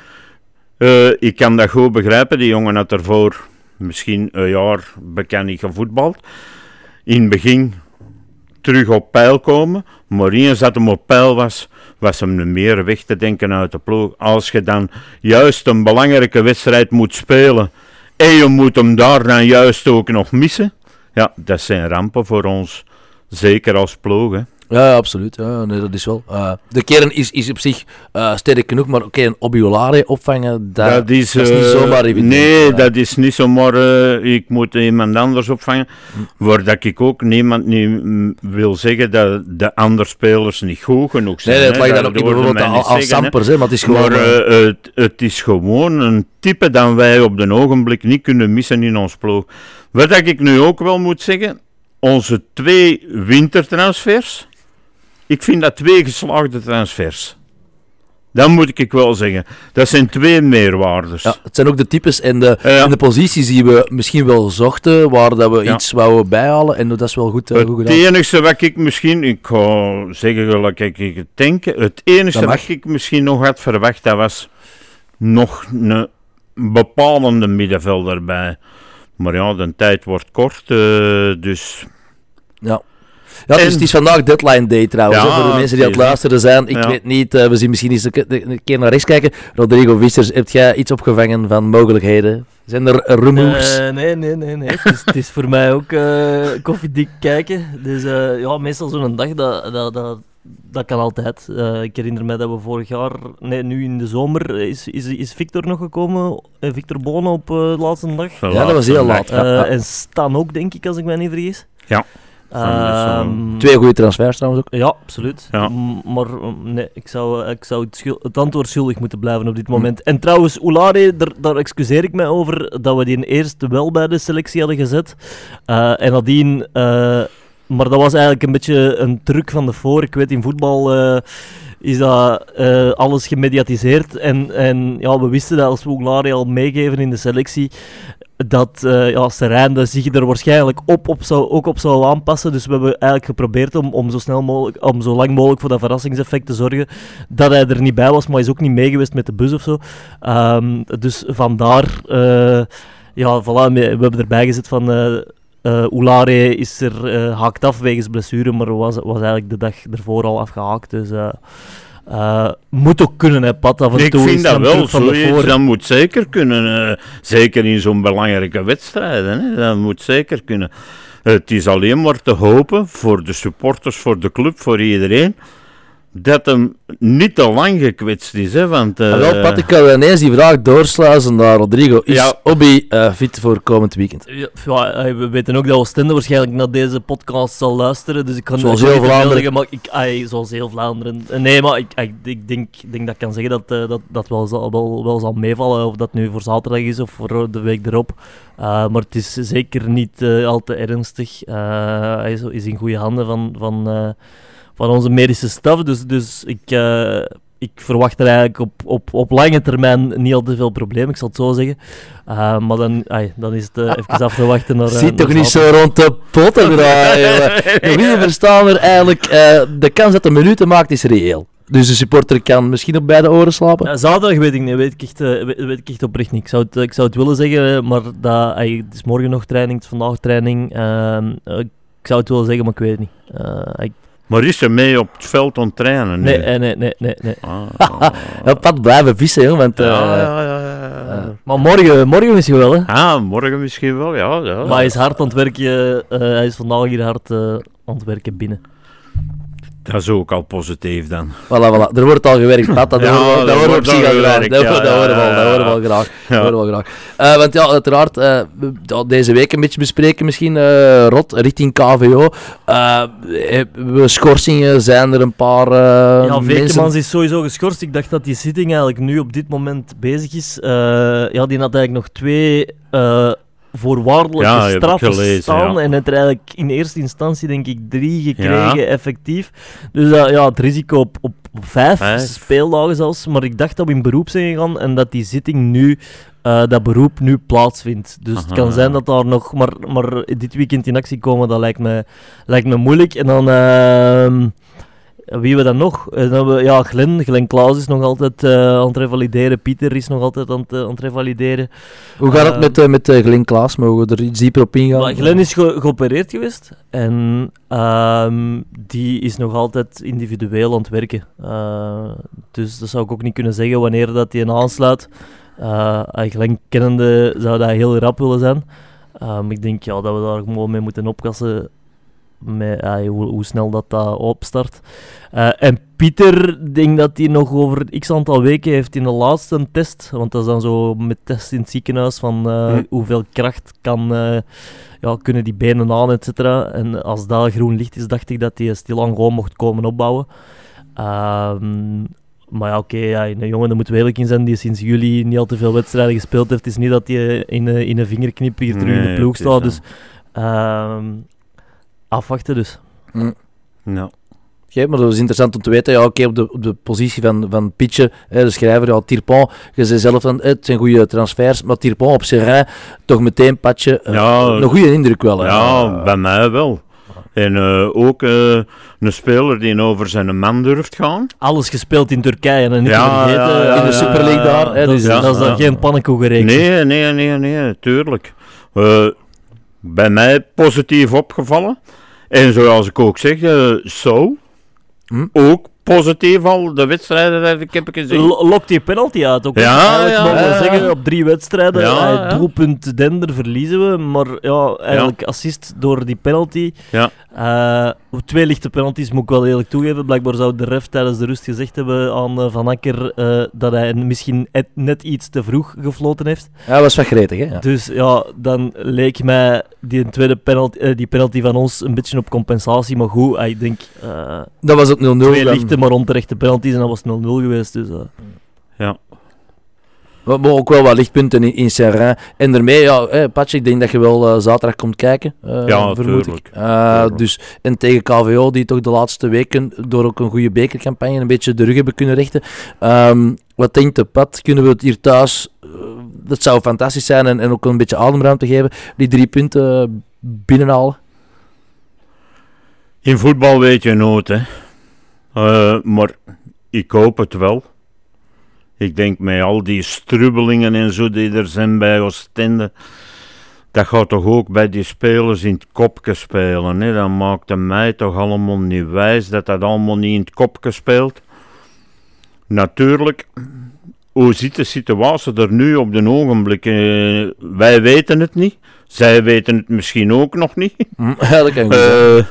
[SPEAKER 3] eh, ik kan dat goed begrijpen, die jongen had ervoor misschien een jaar bekend gevoetbald. In het begin terug op peil komen, maar eens dat hem op peil was, was hem meer weg te denken uit de ploeg. Als je dan juist een belangrijke wedstrijd moet spelen en je moet hem daar dan juist ook nog missen, ja, dat zijn rampen voor ons, zeker als ploeg.
[SPEAKER 1] Ja, absoluut. Ja, nee, dat is wel. Eh, de kern is, is op zich eh, sterk genoeg, maar oké, een Obiolare opvangen, dat,
[SPEAKER 3] dat is,
[SPEAKER 1] dat is niet
[SPEAKER 3] eh,
[SPEAKER 1] zomaar evident.
[SPEAKER 3] Nee,
[SPEAKER 1] Ja.
[SPEAKER 3] dat is niet zomaar. eh, ik moet iemand anders opvangen.
[SPEAKER 1] Hm.
[SPEAKER 3] Waar ik ook niemand niet mm, wil zeggen dat de andere spelers niet goed genoeg zijn.
[SPEAKER 1] Nee,
[SPEAKER 3] hè.
[SPEAKER 1] lag dan ook niet bijvoorbeeld aan,
[SPEAKER 3] zeggen.
[SPEAKER 1] Sampers, hè, maar het is gewoon...
[SPEAKER 3] Maar
[SPEAKER 1] eh,
[SPEAKER 3] eh, het, het is gewoon een type dat wij op de ogenblik niet kunnen missen in ons ploeg. Wat dat ik nu ook wel moet zeggen, onze twee wintertransfers, ik vind dat twee geslaagde transfers. Dat moet ik wel zeggen. Dat zijn twee meerwaardes.
[SPEAKER 1] ja, het zijn ook de types en de,
[SPEAKER 3] Ja.
[SPEAKER 1] en de posities die we misschien wel zochten, waar dat we iets wouden bijhalen, en dat is wel goed, eh, goed
[SPEAKER 3] Het
[SPEAKER 1] gedaan.
[SPEAKER 3] enige wat ik misschien, ik ga zeggen gelijk ik het denk, het enige wat ik misschien nog had verwacht, dat was nog een bepalende middenvelder bij. Maar ja, de tijd wordt kort, eh, dus
[SPEAKER 1] Ja. Ja, het is,
[SPEAKER 3] En-
[SPEAKER 1] het is vandaag deadline day trouwens.
[SPEAKER 3] Ja,
[SPEAKER 1] hè, voor de mensen die aan het luisteren zijn. Ik
[SPEAKER 3] Ja.
[SPEAKER 1] weet niet, eh, we zien misschien eens een, ke- een keer naar rechts kijken. Rodrigo Vissers, heb jij iets opgevangen van mogelijkheden? Zijn er rumoers?
[SPEAKER 2] Eh, nee, nee, nee, nee. Het is, het is voor mij ook eh, koffiedik kijken. Dus eh, ja, meestal zo'n dag, dat, dat, dat, dat kan altijd. Eh, ik herinner me dat we vorig jaar, nee, nu in de zomer, is, is, is Victor nog gekomen. Victor Bonen op eh, de laatste dag.
[SPEAKER 1] Ja, dat was heel laat.
[SPEAKER 2] Eh,
[SPEAKER 1] ja.
[SPEAKER 2] En Stan ook, denk ik, als ik mij niet vergis.
[SPEAKER 3] Ja.
[SPEAKER 2] Ehm.
[SPEAKER 1] Twee goede transfers trouwens ook.
[SPEAKER 2] ja, absoluut.
[SPEAKER 3] Ja.
[SPEAKER 2] Maar nee, ik zou, ik zou het, schul- het antwoord schuldig moeten blijven op dit moment. En trouwens, Oulare, daar, daar excuseer ik mij over dat we die eerst wel bij de selectie hadden gezet. Eh, en nadien... eh, maar dat was eigenlijk een beetje een truc van de voor. Ik weet, in voetbal eh, is dat eh, alles gemediatiseerd. En, en ja, we wisten dat als we Oulare al meegeven in de selectie, dat eh ja, zich er waarschijnlijk op, op zou, ook op zou aanpassen. Dus we hebben eigenlijk geprobeerd om, om zo snel mogelijk, om zo lang mogelijk voor dat verrassingseffect te zorgen. Dat hij er niet bij was, maar hij is ook niet meegeweest met de bus of zo. Ehm, dus vandaar, eh, ja, voilà, we hebben erbij gezet van. Eh, Oulare is er eh, haakt af wegens blessure, maar was, was eigenlijk de dag ervoor al afgehaakt. Dus eh, moet ook kunnen, hè, Pat. Af en
[SPEAKER 3] ik
[SPEAKER 2] toe
[SPEAKER 3] vind
[SPEAKER 2] is
[SPEAKER 3] dat wel,
[SPEAKER 2] van de
[SPEAKER 3] zoiets, dat moet zeker kunnen. zeker in zo'n belangrijke wedstrijden, hè, dat moet zeker kunnen. Het is alleen maar te hopen voor de supporters, voor de club, voor iedereen, dat hem niet te lang gekwetst is. Hè, want, eh,
[SPEAKER 1] En wel, Pat, ik kan ineens die vraag doorsluizen naar Rodrigo. Is
[SPEAKER 3] Ja.
[SPEAKER 1] Obi eh, fit voor komend weekend?
[SPEAKER 2] Ja, eh, we weten ook dat Oostende waarschijnlijk naar deze podcast zal luisteren, dus ik kan
[SPEAKER 1] Zoals heel Vlaanderen.
[SPEAKER 2] zeggen, maar ik, ai, zoals heel Vlaanderen. Eh, Nee, maar ik, ik, ik denk, denk dat ik kan zeggen dat eh, dat, dat wel, zal, wel, wel zal meevallen, of dat nu voor zaterdag is of voor de week erop. Eh, maar het is zeker niet eh, al te ernstig. Eh, hij is, is in goede handen van, van, eh, van onze medische staf, dus, dus ik... eh, ik verwacht er eigenlijk op, op, op lange termijn niet al te veel problemen, ik zal het zo zeggen. Eh, maar dan, ai, dan is het eh, even af te wachten naar...
[SPEAKER 1] Zie toch niet zo rond de potten draaien. Wie (laughs) verstaan er eigenlijk, de kans dat de minuten maakt is reëel. Dus de supporter kan misschien op beide oren slapen.
[SPEAKER 2] Ja, zaterdag weet ik niet, weet ik echt, weet, weet ik echt oprecht niet. Ik zou het, ik zou het willen zeggen, maar dat, het is morgen nog training, het is vandaag training. Ik zou het willen zeggen, maar ik weet het niet. Ik-
[SPEAKER 3] Maar is ze mee op het veld aan het trainen? nu?
[SPEAKER 2] nee, eh, nee, nee, nee, nee.
[SPEAKER 3] Ah, (laughs)
[SPEAKER 1] Pat, blijven vissen, want... eh,
[SPEAKER 3] ja, ja, ja, ja.
[SPEAKER 1] eh,
[SPEAKER 2] Maar morgen, morgen misschien wel, hè.
[SPEAKER 3] Ah, morgen misschien wel, ja. ja.
[SPEAKER 2] Maar hij is hard aan het werken, hij is vandaag hier hard aan het werken binnen.
[SPEAKER 3] Dat is ook al positief dan.
[SPEAKER 1] Voilà, voilà. Er wordt al gewerkt, Pat. Dat (laughs)
[SPEAKER 3] Ja,
[SPEAKER 1] horen we, dat horen we op
[SPEAKER 3] wordt
[SPEAKER 1] zich
[SPEAKER 3] al
[SPEAKER 1] al graag.
[SPEAKER 3] gewerkt,
[SPEAKER 1] Dat,
[SPEAKER 3] ja,
[SPEAKER 1] dat horen we al,
[SPEAKER 3] ja,
[SPEAKER 1] dat
[SPEAKER 3] ja.
[SPEAKER 1] horen we al graag. Dat horen we al graag. Eh, want ja, uiteraard, eh, we- ja, deze week een beetje bespreken misschien, eh, Rot, richting KVO. We schorsingen, zijn er een paar
[SPEAKER 2] ja,
[SPEAKER 1] mensen...
[SPEAKER 2] Vekemans is sowieso geschorst. Ik dacht dat die zitting eigenlijk nu op dit moment bezig is. Eh, ja, die had eigenlijk nog twee eh voorwaardelijke
[SPEAKER 3] Ja,
[SPEAKER 2] straffen
[SPEAKER 3] gelezen,
[SPEAKER 2] staan.
[SPEAKER 3] ja.
[SPEAKER 2] En het er eigenlijk in eerste instantie denk ik drie gekregen,
[SPEAKER 3] Ja.
[SPEAKER 2] effectief. Dus eh, ja, het risico op, op, vijf,
[SPEAKER 3] Vijf.
[SPEAKER 2] speeldagen zelfs. Maar ik dacht dat we in beroep zijn gegaan en dat die zitting nu... eh, dat beroep nu plaatsvindt. Dus het kan zijn dat daar nog maar, maar dit weekend in actie komen, dat lijkt me, lijkt me moeilijk. En dan, ehm, wie we dan nog? Eh, dan hebben we, ja, Glen, Glen Klaus is nog altijd eh, aan het revalideren. Pieter is nog altijd aan het, eh, aan het revalideren.
[SPEAKER 1] Hoe gaat het met, met Glenn Klaas? Mogen we er iets dieper op ingaan?
[SPEAKER 2] Maar Glen is ge- geopereerd geweest en ehm, die is nog altijd individueel aan het werken. Dus dat zou ik ook niet kunnen zeggen wanneer dat hij aansluit. Eh uh, Glen kennende zou dat heel rap willen zijn. Maar ik denk ja, dat we daar gewoon mee moeten oppassen met ah, hoe, hoe snel dat, dat opstart. Eh, en Pieter, denk dat hij nog over x aantal weken heeft in de laatste test. Want dat is dan zo met test in het ziekenhuis van eh,
[SPEAKER 3] Hm.
[SPEAKER 2] hoeveel kracht kan, eh, ja, kunnen die benen aan, et cetera. En als dat groen licht is, dacht ik dat hij stilaan gewoon mocht komen opbouwen. Ehm, maar ja, oké, ja, een jongen, daar moeten we eerlijk in zijn, die sinds juli niet al te veel wedstrijden gespeeld heeft. Het is niet dat hij in, een- in een vingerknip hier terug in de ploeg staat. Dus ehm, afwachten dus.
[SPEAKER 3] Ja.
[SPEAKER 1] Oké, maar dat is interessant om te weten. Ja, oké, op, de, op de positie van, van Pitje, hè, de schrijver, ja, Tirpon, je zei zelf van, het zijn goede transfers, maar Tirpon op Serrain, toch meteen Patje, eh,
[SPEAKER 3] Ja,
[SPEAKER 1] een goede indruk wel. hè.
[SPEAKER 3] Ja, bij mij wel. En eh, ook eh, een speler die over zijn man durft gaan.
[SPEAKER 2] Alles gespeeld in Turkije en niet
[SPEAKER 3] Ja,
[SPEAKER 2] te vergeten.
[SPEAKER 3] ja, ja,
[SPEAKER 1] in de Super League daar, hè,
[SPEAKER 2] dat,
[SPEAKER 1] dus-
[SPEAKER 2] is,
[SPEAKER 3] ja,
[SPEAKER 2] dat is dan
[SPEAKER 3] ja.
[SPEAKER 2] geen pannenkoekenreeks.
[SPEAKER 3] Nee, nee, nee, nee, tuurlijk. Eh, bij mij positief opgevallen. En zoals ik ook zeg, eh zo.
[SPEAKER 1] Hm?
[SPEAKER 3] Ook positief al de wedstrijden dat ik heb gezien.
[SPEAKER 2] Lo- Lokt die penalty uit ook.
[SPEAKER 3] Ja, ja,
[SPEAKER 2] mogen we
[SPEAKER 3] ja,
[SPEAKER 2] zeggen, op drie wedstrijden,
[SPEAKER 3] Ja,
[SPEAKER 2] eh,
[SPEAKER 3] ja.
[SPEAKER 2] doelpunt Dender verliezen we, maar ja, eigenlijk assist door die penalty.
[SPEAKER 3] Ja.
[SPEAKER 2] Eh, twee lichte penalties moet ik wel eerlijk toegeven. Blijkbaar zou de ref tijdens de rust gezegd hebben aan Van Akker eh, dat hij misschien et- net iets te vroeg gefloten heeft.
[SPEAKER 1] Ja, dat was wat gretig, hè. Ja.
[SPEAKER 2] Dus ja, dan leek mij die tweede penalty, eh, die penalty van ons een beetje op compensatie. Maar goed, eh, ik denk eh,
[SPEAKER 1] Dat was het 0-0.
[SPEAKER 2] twee lichte maar onterechte penalties en dat was 0-0 geweest. Dus, eh.
[SPEAKER 1] Maar maar ook wel wat lichtpunten in, in Serrain. En daarmee, ja, hè, Patje, ik denk dat je wel zaterdag komt kijken. eh,
[SPEAKER 3] Ja,
[SPEAKER 1] vermoed ik. Eh, dus, en tegen KVO, die toch de laatste weken door ook een goede bekercampagne een beetje de rug hebben kunnen richten. Ehm, wat denkt de Pat? Kunnen we het hier thuis... dat zou fantastisch zijn en, en ook een beetje ademruimte geven. Die drie punten binnenhalen.
[SPEAKER 3] In voetbal weet je nooit, hè. Eh, maar ik hoop het wel. Ik denk met al die strubbelingen en zo die er zijn bij Oostende, dat gaat toch ook bij die spelers in het kopje spelen. Hè? Dat maakt het mij toch allemaal niet wijs dat dat allemaal niet in het kopje speelt. Natuurlijk, hoe zit de situatie er nu op de ogenblik? Eh, wij weten het niet. Zij weten het misschien ook nog niet. (laughs) Eh,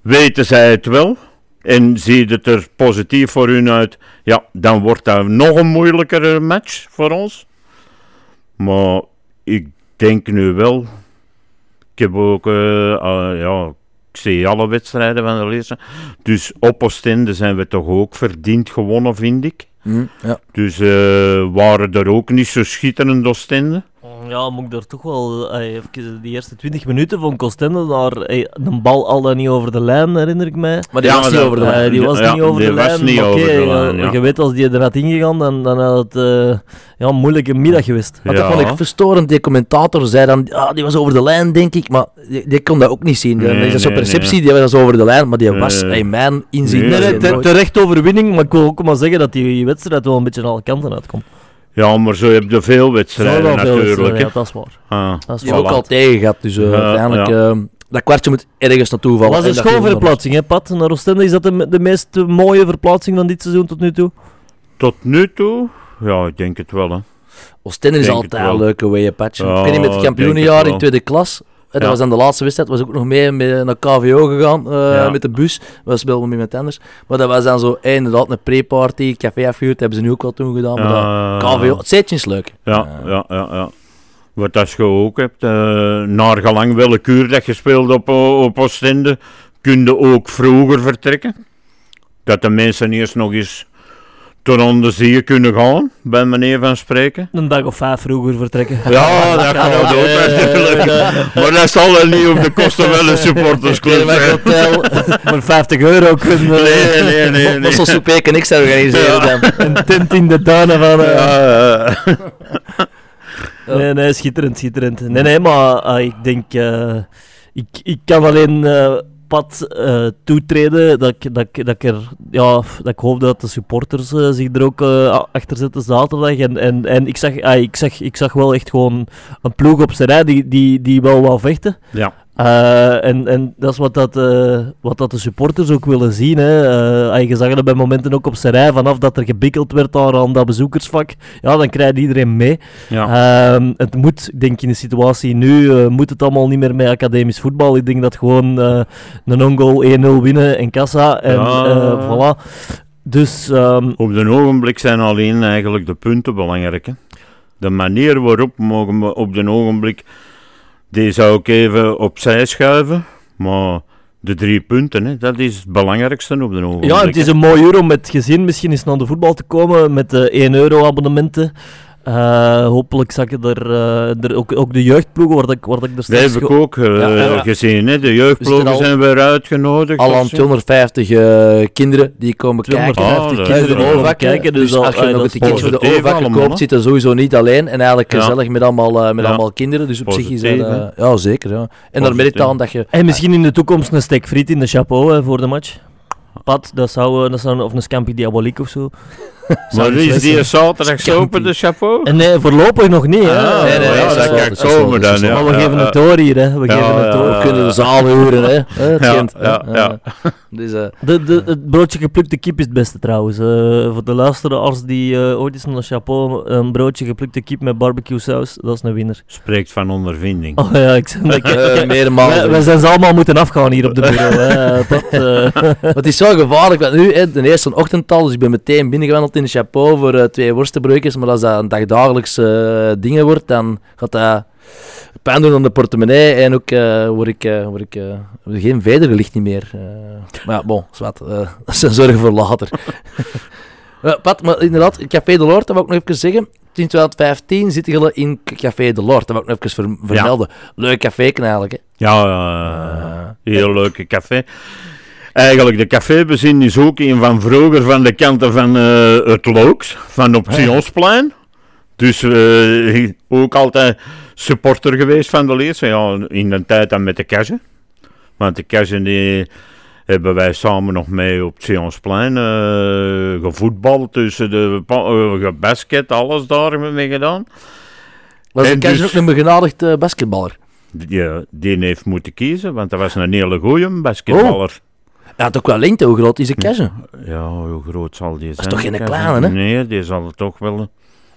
[SPEAKER 3] weten zij het wel en ziet het er positief voor hun uit, ja, dan wordt dat nog een moeilijkere match voor ons. Maar ik denk nu wel, ik heb ook, eh, ah, ja, ik zie alle wedstrijden van de lezer, dus op Oostende zijn we toch ook verdiend gewonnen, vind ik.
[SPEAKER 1] Hm, ja.
[SPEAKER 3] Dus eh, waren er ook niet zo schitterend Oostende.
[SPEAKER 2] Ja, moet ik daar toch wel... eh, even, die eerste 20 minuten van Costende, daar eh, een bal al dan niet over de lijn, herinner ik mij.
[SPEAKER 1] Maar die
[SPEAKER 3] Ja,
[SPEAKER 1] was niet
[SPEAKER 3] dat-
[SPEAKER 1] over de
[SPEAKER 2] Eh,
[SPEAKER 1] lijn.
[SPEAKER 2] die was
[SPEAKER 3] Ja,
[SPEAKER 2] niet over
[SPEAKER 3] die
[SPEAKER 2] de
[SPEAKER 3] was
[SPEAKER 2] lijn.
[SPEAKER 3] niet
[SPEAKER 2] maar
[SPEAKER 3] over
[SPEAKER 2] oké,
[SPEAKER 3] de lijn,
[SPEAKER 2] eh,
[SPEAKER 3] ja.
[SPEAKER 2] Je weet, als die er had ingegaan, dan, dan had het eh, ja, een moeilijke middag geweest.
[SPEAKER 1] Maar dat
[SPEAKER 3] Ja.
[SPEAKER 1] vond ik verstorend. Die commentator zei dan, ah, die was over de lijn, denk ik. Maar die, die kon dat ook niet zien.
[SPEAKER 3] Nee,
[SPEAKER 1] is dat zo'n
[SPEAKER 3] nee,
[SPEAKER 1] perceptie, die was over de lijn. Maar die was, in mijn inzien...
[SPEAKER 2] Terecht overwinning, maar ik wil ook maar zeggen dat die wedstrijd wel een beetje aan alle kanten uitkomt.
[SPEAKER 3] Ja, maar zo heb je veel
[SPEAKER 2] Zo
[SPEAKER 3] wedstrijden
[SPEAKER 2] wel veel
[SPEAKER 3] natuurlijk.
[SPEAKER 2] wedstrijden,
[SPEAKER 3] hè.
[SPEAKER 2] ja, dat is waar.
[SPEAKER 3] Ah,
[SPEAKER 2] Dat is
[SPEAKER 1] Die hebben ook al tegen gehad. Dus eh,
[SPEAKER 3] Ja,
[SPEAKER 1] uiteindelijk,
[SPEAKER 3] ja.
[SPEAKER 1] eh, dat kwartje moet ergens naartoe vallen.
[SPEAKER 2] was
[SPEAKER 1] En
[SPEAKER 2] een
[SPEAKER 1] dat viel
[SPEAKER 2] schoolverplaatsing, hè, Pat? Naar Oostende, is dat de, de meest mooie verplaatsing van dit seizoen tot nu toe?
[SPEAKER 3] Tot nu toe? Ja, ik denk het wel. Hè.
[SPEAKER 1] Oostende is altijd een leuke way, patje.
[SPEAKER 3] Ja,
[SPEAKER 1] ik weet niet, met het kampioenenjaar
[SPEAKER 3] het
[SPEAKER 1] in tweede klas. Eh, Dat was dan de laatste wedstrijd. was ook nog mee met, naar KVO gegaan eh, met de bus. We speelden met iemand anders. Maar dat was dan zo eh, inderdaad een pre-party. Café afgehuurd, hebben ze nu ook wel toen gedaan. Maar dat, KVO, het leuk.
[SPEAKER 3] Ja,
[SPEAKER 1] Eh,
[SPEAKER 3] ja, ja, ja. Wat als je ook hebt, eh naar gelang welke uur dat je speelt op, op Oostende, kun je ook vroeger vertrekken. Dat de mensen eerst nog eens aan de zee kunnen gaan, bij meneer van spreken.
[SPEAKER 2] Een dag of vijf vroeger vertrekken.
[SPEAKER 3] Ja, (laughs) dat kan ook
[SPEAKER 1] eh,
[SPEAKER 3] natuurlijk. Maar dat zal er niet op de kosten van een supportersclub zijn.
[SPEAKER 1] hotel. (laughs)
[SPEAKER 2] Voor 50 euro kunnen
[SPEAKER 3] Nee, nee, nee. nee.
[SPEAKER 1] Dat zal Soepek en ik zou organiseren dan.
[SPEAKER 2] een tent in de tuinen van... eh. (laughs) Nee, nee, schitterend, schitterend. Nee, nee, maar ah, ik denk... eh, ik, ik kan alleen eh, pad eh, toetreden dat ik, dat, dat ik er... Ja, dat ik hoop dat de supporters eh, zich er ook a- achter zetten zaterdag. En, en, en ik, zag, ah, ik, zag, ik zag wel echt gewoon een ploeg op zijn rij die, die, die wel wou vechten.
[SPEAKER 3] ja.
[SPEAKER 2] Uh, en, en dat is wat, dat, uh, wat dat de supporters ook willen zien. Hè. Uh, je zag het bij momenten ook op zijn rij, vanaf dat er gebikkeld werd daar aan dat bezoekersvak, ja, dan krijgt iedereen mee. Ja. Uh, het moet, ik denk in de situatie nu, moet het allemaal niet meer met academisch voetbal. Ik denk dat gewoon een ongoal 1-0 winnen en kassa en ja. voilà. Dus, um...
[SPEAKER 3] Op de ogenblik zijn alleen eigenlijk de punten belangrijk. Hè? De manier waarop mogen we op de ogenblik die zou ik even opzij schuiven. Maar de drie punten, hè, dat is het belangrijkste op de ogenblik.
[SPEAKER 2] Ja, het is een mooi uur om met gezin misschien eens naar de voetbal te komen met de 1 euro abonnementen. Uh, hopelijk zag je er, uh, er ook, ook de jeugdploegen, waar ik, waar ik er
[SPEAKER 3] straks... Dat heb ik ook uh, ja, ja. gezien, hè. de jeugdploegen zijn weer uitgenodigd.
[SPEAKER 1] Al aan 250 kinderen die komen 250 kijken. 250 kinderen
[SPEAKER 2] over kijken, dus, dus
[SPEAKER 1] als je nog een ticketje voor de overvakken koopt, zit er sowieso niet alleen en eigenlijk gezellig met, allemaal, met allemaal kinderen, dus op Positief, zich is dat... ja, zeker. Ja. En dan merk je aan dat je...
[SPEAKER 2] En misschien in de toekomst een stek friet in de chapeau hè, voor de match. Pat, dat zou, dat zou, of een Scampi Diabolique of zo. (laughs)
[SPEAKER 3] maar is die zaterdag open, de chapeau?
[SPEAKER 2] Nee, voorlopig nog niet. Hè.
[SPEAKER 3] Ah, nee, nee, nee, ja, dat kan komen dan.
[SPEAKER 2] Ja. Maar we geven het door hier. Hè. We, geven het door.
[SPEAKER 1] we kunnen de zaal huren. Hè. (laughs) Het
[SPEAKER 3] ja, ja, ja. (laughs)
[SPEAKER 2] Dus, uh, de, de, het broodje geplukte kip is het beste trouwens. Uh, voor de luisteraars die uh, ooit eens naar chapeau een broodje geplukte kip met barbecue saus, dat is een winnaar.
[SPEAKER 3] Spreekt van ondervinding.
[SPEAKER 2] Oh ja, ik, ik, ik, we, we zijn ze allemaal moeten afgaan hier op de bureau. hè.
[SPEAKER 1] Dat, het is zo gevaarlijk, want nu, hè, de eerste ochtendtal, dus ik ben meteen binnengewandeld de chapeau voor uh, twee worstenbroodjes, maar als dat een dagdagelijks uh, dingen wordt, dan gaat dat pijn doen aan de portemonnee en ook uh, word ik, word ik geen vedergelicht niet meer. maar ja, bon, zwart, (laughs) dat zijn zorgen voor later. (laughs) Pat, maar inderdaad, Café de Lord, dat wil ik nog even zeggen. In 2015 zitten jullie in Café de Lord, dat wil ik nog even vermelden. Ja. Leuk café eigenlijk, hè?
[SPEAKER 3] Ja, heel leuke café. Eigenlijk, de cafébezin is ook een van vroeger van de kanten van uh, het Looks, van op Sionsplein. Dus uh, ook altijd supporter geweest van de Leers. Ja, in de tijd dan met de Kassen. Want de Kassen die hebben wij samen nog mee op Sionsplein uh, gevoetbald tussen de basket, alles daar mee gedaan.
[SPEAKER 1] Was de Kassen dus, ook een begenadigd basketballer?
[SPEAKER 3] Ja, die heeft moeten kiezen, want dat was een hele goeie basketballer. Oh.
[SPEAKER 1] Ja, toch wel lengte, hoe groot is de kersen?
[SPEAKER 3] Ja, hoe groot zal die zijn?
[SPEAKER 1] Dat is toch geen kleine, hè?
[SPEAKER 3] Nee, die zal toch wel...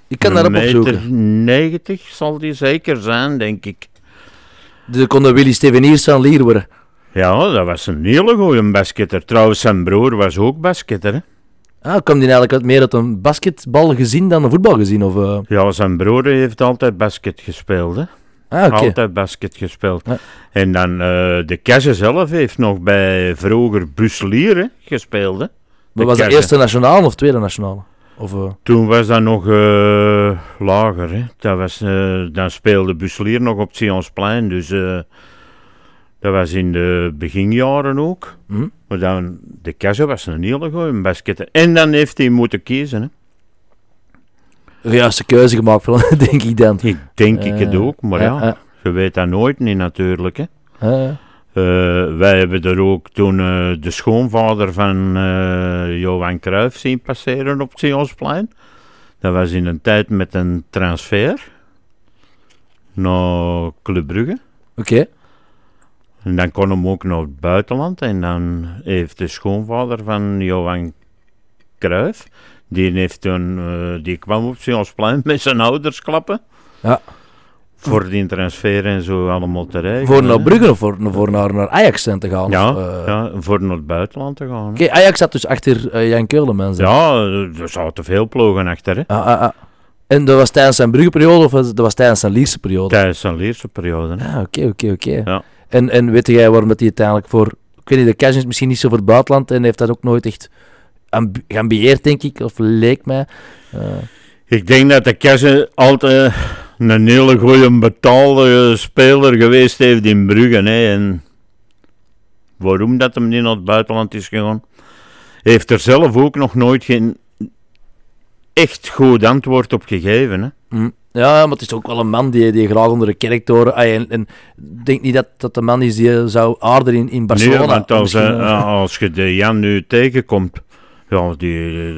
[SPEAKER 1] Ik kan daarop opzoeken.
[SPEAKER 3] 90 zal die zeker zijn, denk ik.
[SPEAKER 1] Dus kon Willy Steveniers van Lier worden?
[SPEAKER 3] Ja, dat was een hele goede basketter. Trouwens, zijn broer was ook basketter, hè?
[SPEAKER 1] Ah, kwam die eigenlijk meer uit een basketbal gezien dan een voetbal gezien? Of, uh...
[SPEAKER 3] Ja, zijn broer heeft altijd basket gespeeld, hè?
[SPEAKER 1] Ah,
[SPEAKER 3] Altijd basket gespeeld. En dan uh, de Kesse zelf heeft nog bij vroeger Buslier gespeeld. Hè?
[SPEAKER 1] Maar was dat eerste nationaal of tweede nationaal? Of, uh...
[SPEAKER 3] Toen was dat nog uh, lager. Hè? Dat was, dan speelde Buslier nog op Sionsplein. Dus dat was in de beginjaren ook.
[SPEAKER 1] Hm?
[SPEAKER 3] Maar dan, de Kesse was een hele goede basketter. En dan heeft hij moeten kiezen. Hè?
[SPEAKER 1] Juiste keuze gemaakt, (laughs) denk ik dan.
[SPEAKER 3] Ik denk ik het ook, maar ja, je weet dat nooit niet natuurlijk. Hè. Uh, wij hebben er ook toen uh, de schoonvader van uh, Johan Cruijff zien passeren op het Sionsplein. Dat was in een tijd met een transfer naar Club Brugge.
[SPEAKER 1] Oké.
[SPEAKER 3] En dan kon hem ook naar het buitenland. En dan heeft de schoonvader van Johan Cruijff die, heeft toen, uh, die kwam op Sionsplein met zijn ouders klappen.
[SPEAKER 1] Ja.
[SPEAKER 3] Voor die transfer en zo allemaal te rijden.
[SPEAKER 1] Voor naar Brugge of voor, voor naar, naar Ajax te gaan?
[SPEAKER 3] Ja,
[SPEAKER 1] of,
[SPEAKER 3] uh... ja, voor naar het buitenland te gaan.
[SPEAKER 1] Oké, Ajax zat dus achter uh, Jan Keulen,
[SPEAKER 3] Ja, er zaten veel ploegen achter. Hè.
[SPEAKER 1] Ah, ah, ah. En dat was tijdens zijn Brugge-periode of dat was tijdens zijn Lierse periode?
[SPEAKER 3] Tijdens zijn Lierse periode.
[SPEAKER 1] Ah, oké, oké, oké. Ja. En, en weet jij waarom dat hij uiteindelijk voor... Ik weet niet, de cash is misschien niet zo voor het buitenland en heeft dat ook nooit echt geambieerd, denk ik, of leek mij. Uh.
[SPEAKER 3] Ik denk dat de Kesse altijd een hele goede betaalde speler geweest heeft in Brugge. Hè, en waarom dat hem niet naar het buitenland is gegaan, heeft er zelf ook nog nooit geen echt goed antwoord op gegeven. Hè.
[SPEAKER 1] Mm. Ja, maar het is ook wel een man die, die graag onder de kerktoren... En, en ik denk niet dat dat de man is die zou aarden in, in Barcelona.
[SPEAKER 3] Nee, want als, uh, als je de Jan nu tegenkomt... Ja, die,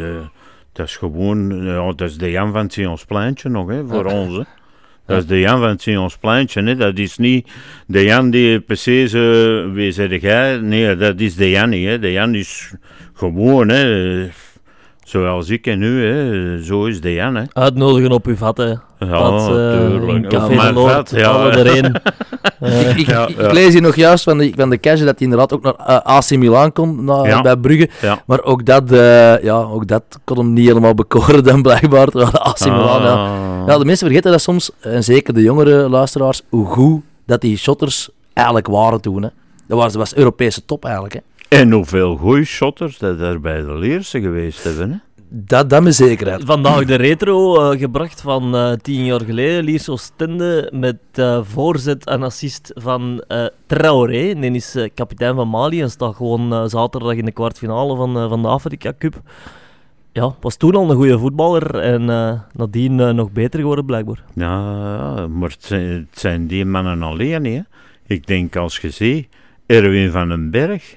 [SPEAKER 3] dat is gewoon, ja, dat is de Jan van Sion's pleintje nog, hè, voor ons. Hè. Dat is de Jan van het Sionspleintje, hè. Dat is niet de Jan die precies, eh, wie zeg jij? Nee, dat is de Jan niet, hè. De Jan is gewoon, hè. Zoals ik en u, hè. Zo is de Jan, hè.
[SPEAKER 2] Uitnodigen op uw vat, hè.
[SPEAKER 3] Ja,
[SPEAKER 2] Dat, eh, in
[SPEAKER 3] tuurlijk.
[SPEAKER 2] Café Noord,
[SPEAKER 3] vat, ja.
[SPEAKER 2] erheen. (laughs) Eh,
[SPEAKER 1] Ik,
[SPEAKER 3] Ja,
[SPEAKER 1] ik
[SPEAKER 3] ja.
[SPEAKER 1] lees hier nog juist van de, van de Cash dat hij inderdaad ook naar eh, AC Milan naar,
[SPEAKER 3] Ja.
[SPEAKER 1] bij Brugge.
[SPEAKER 3] Ja.
[SPEAKER 1] Maar ook dat, eh, ja, ook dat kon hem niet helemaal bekoren dan blijkbaar. AC Milan, ja.
[SPEAKER 3] Ah.
[SPEAKER 1] ja, de mensen vergeten dat soms, en zeker de jongere luisteraars, hoe goed dat die shotters eigenlijk waren toen. Hè. Dat was, dat was Europese top eigenlijk. Hè.
[SPEAKER 3] En hoeveel goeie shotters dat er bij de Leerse geweest hebben, hè.
[SPEAKER 1] Dat, dat met zekerheid.
[SPEAKER 2] Vandaag de retro eh, gebracht van eh, tien jaar geleden. Liers Oostende met eh, voorzet en assist van eh Traoré. Die is kapitein van Mali en staat gewoon zaterdag in de kwartfinale van, eh, van de Afrika Cup. Ja, was toen al een goede voetballer en eh, nadien nog beter geworden blijkbaar.
[SPEAKER 3] Ja, maar het zijn, het zijn die mannen alleen hè. Ik denk als je ziet, Erwin van den Berg,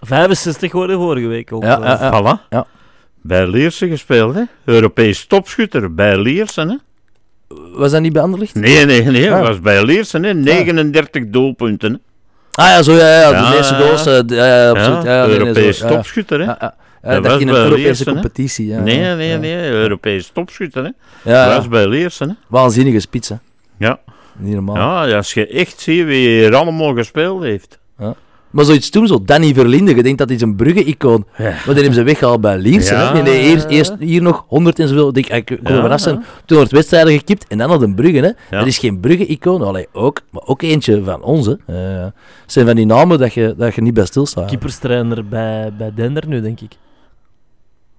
[SPEAKER 2] 65 geworden vorige week ook.
[SPEAKER 1] Ja,
[SPEAKER 2] eh.
[SPEAKER 1] ja, ja.
[SPEAKER 3] voilà.
[SPEAKER 1] ja.
[SPEAKER 3] Bij Leerse gespeeld, hè. Europees topschutter bij Leerse, hè.
[SPEAKER 1] Was dat niet bij Anderlicht?
[SPEAKER 3] Nee, nee, nee,
[SPEAKER 1] Ah.
[SPEAKER 3] was bij Leerse, hè. 39 doelpunten, hè.
[SPEAKER 1] Ah ja, zo ja, ja,
[SPEAKER 3] Ja,
[SPEAKER 1] de meeste goals. eh, de- ja, ja, absoluut. Ja, ja, nee,
[SPEAKER 3] Europees
[SPEAKER 1] ja.
[SPEAKER 3] topschutter, hè.
[SPEAKER 1] Ja, ja. Ja,
[SPEAKER 3] Dat
[SPEAKER 1] dat
[SPEAKER 3] was
[SPEAKER 1] in een Europese
[SPEAKER 3] Leersen,
[SPEAKER 1] competitie. Ja,
[SPEAKER 3] nee,
[SPEAKER 1] ja.
[SPEAKER 3] nee,
[SPEAKER 1] Ja.
[SPEAKER 3] nee, Europees topschutter, hè.
[SPEAKER 1] Ja,
[SPEAKER 3] Dat
[SPEAKER 1] ja.
[SPEAKER 3] was bij Leerse, hè.
[SPEAKER 1] Waanzinnige spits, hè.
[SPEAKER 3] Ja.
[SPEAKER 1] Niet normaal.
[SPEAKER 3] Ja, als je echt ziet wie hier allemaal gespeeld heeft.
[SPEAKER 1] Maar zoiets toen, zo Danny Verlinde, je denkt dat is een Brugge-icoon.
[SPEAKER 3] Ja.
[SPEAKER 1] Maar die hebben ze weggehaald bij Lierse.
[SPEAKER 3] Ja.
[SPEAKER 1] hè. Nee, nee, eerst, eerst hier nog 100 en zoveel. Ik, denk, ik kon
[SPEAKER 3] Ja,
[SPEAKER 1] zijn.
[SPEAKER 3] ja.
[SPEAKER 1] 200 wedstrijden gekipt en dan had een Brugge. Hè.
[SPEAKER 3] Ja.
[SPEAKER 1] Dat is geen Brugge-icoon, ook, maar ook eentje van. Eh, Het zijn van die namen dat je, dat je niet bij stilstaat.
[SPEAKER 2] Keeperstrainer bij, bij Dender nu, denk ik.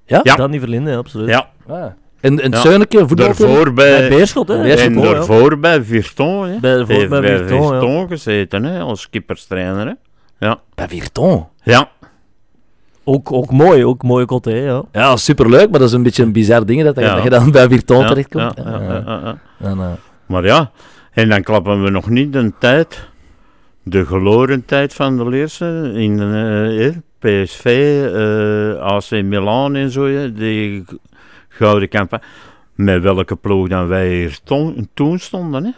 [SPEAKER 1] Ja?
[SPEAKER 3] Ja.
[SPEAKER 2] Danny Verlinde, absoluut.
[SPEAKER 3] Ja,
[SPEAKER 1] Ah. En, en
[SPEAKER 3] Ja.
[SPEAKER 1] Zeuneke, voetbal.
[SPEAKER 3] daarvoor
[SPEAKER 2] Bij
[SPEAKER 3] bij...
[SPEAKER 2] Beerschot, hè?
[SPEAKER 1] Beerschot,
[SPEAKER 3] En
[SPEAKER 2] ook, ja.
[SPEAKER 3] daarvoor bij Virton, hè.
[SPEAKER 2] Bij, bij Virton, ja.
[SPEAKER 3] gezeten, hè, als keeperstrainer, hè.
[SPEAKER 1] Bij Virton.
[SPEAKER 3] Ja,
[SPEAKER 2] Ook, ook mooi, ook mooi coté, ja.
[SPEAKER 1] Ja, superleuk, maar dat is een beetje een bizar ding dat,
[SPEAKER 3] Ja.
[SPEAKER 1] dat je dan bij Virton
[SPEAKER 3] ja,
[SPEAKER 1] terechtkomt.
[SPEAKER 3] ja, ja, ja, ja, ja.
[SPEAKER 1] En, eh,
[SPEAKER 3] Maar ja, en dan klappen we nog niet de tijd, de geloren tijd van de Leerse in eh, PSV, eh, AC Milan en zo, ja, die gouden campagne. Met welke ploeg dan wij hier ton- toen stonden, hè?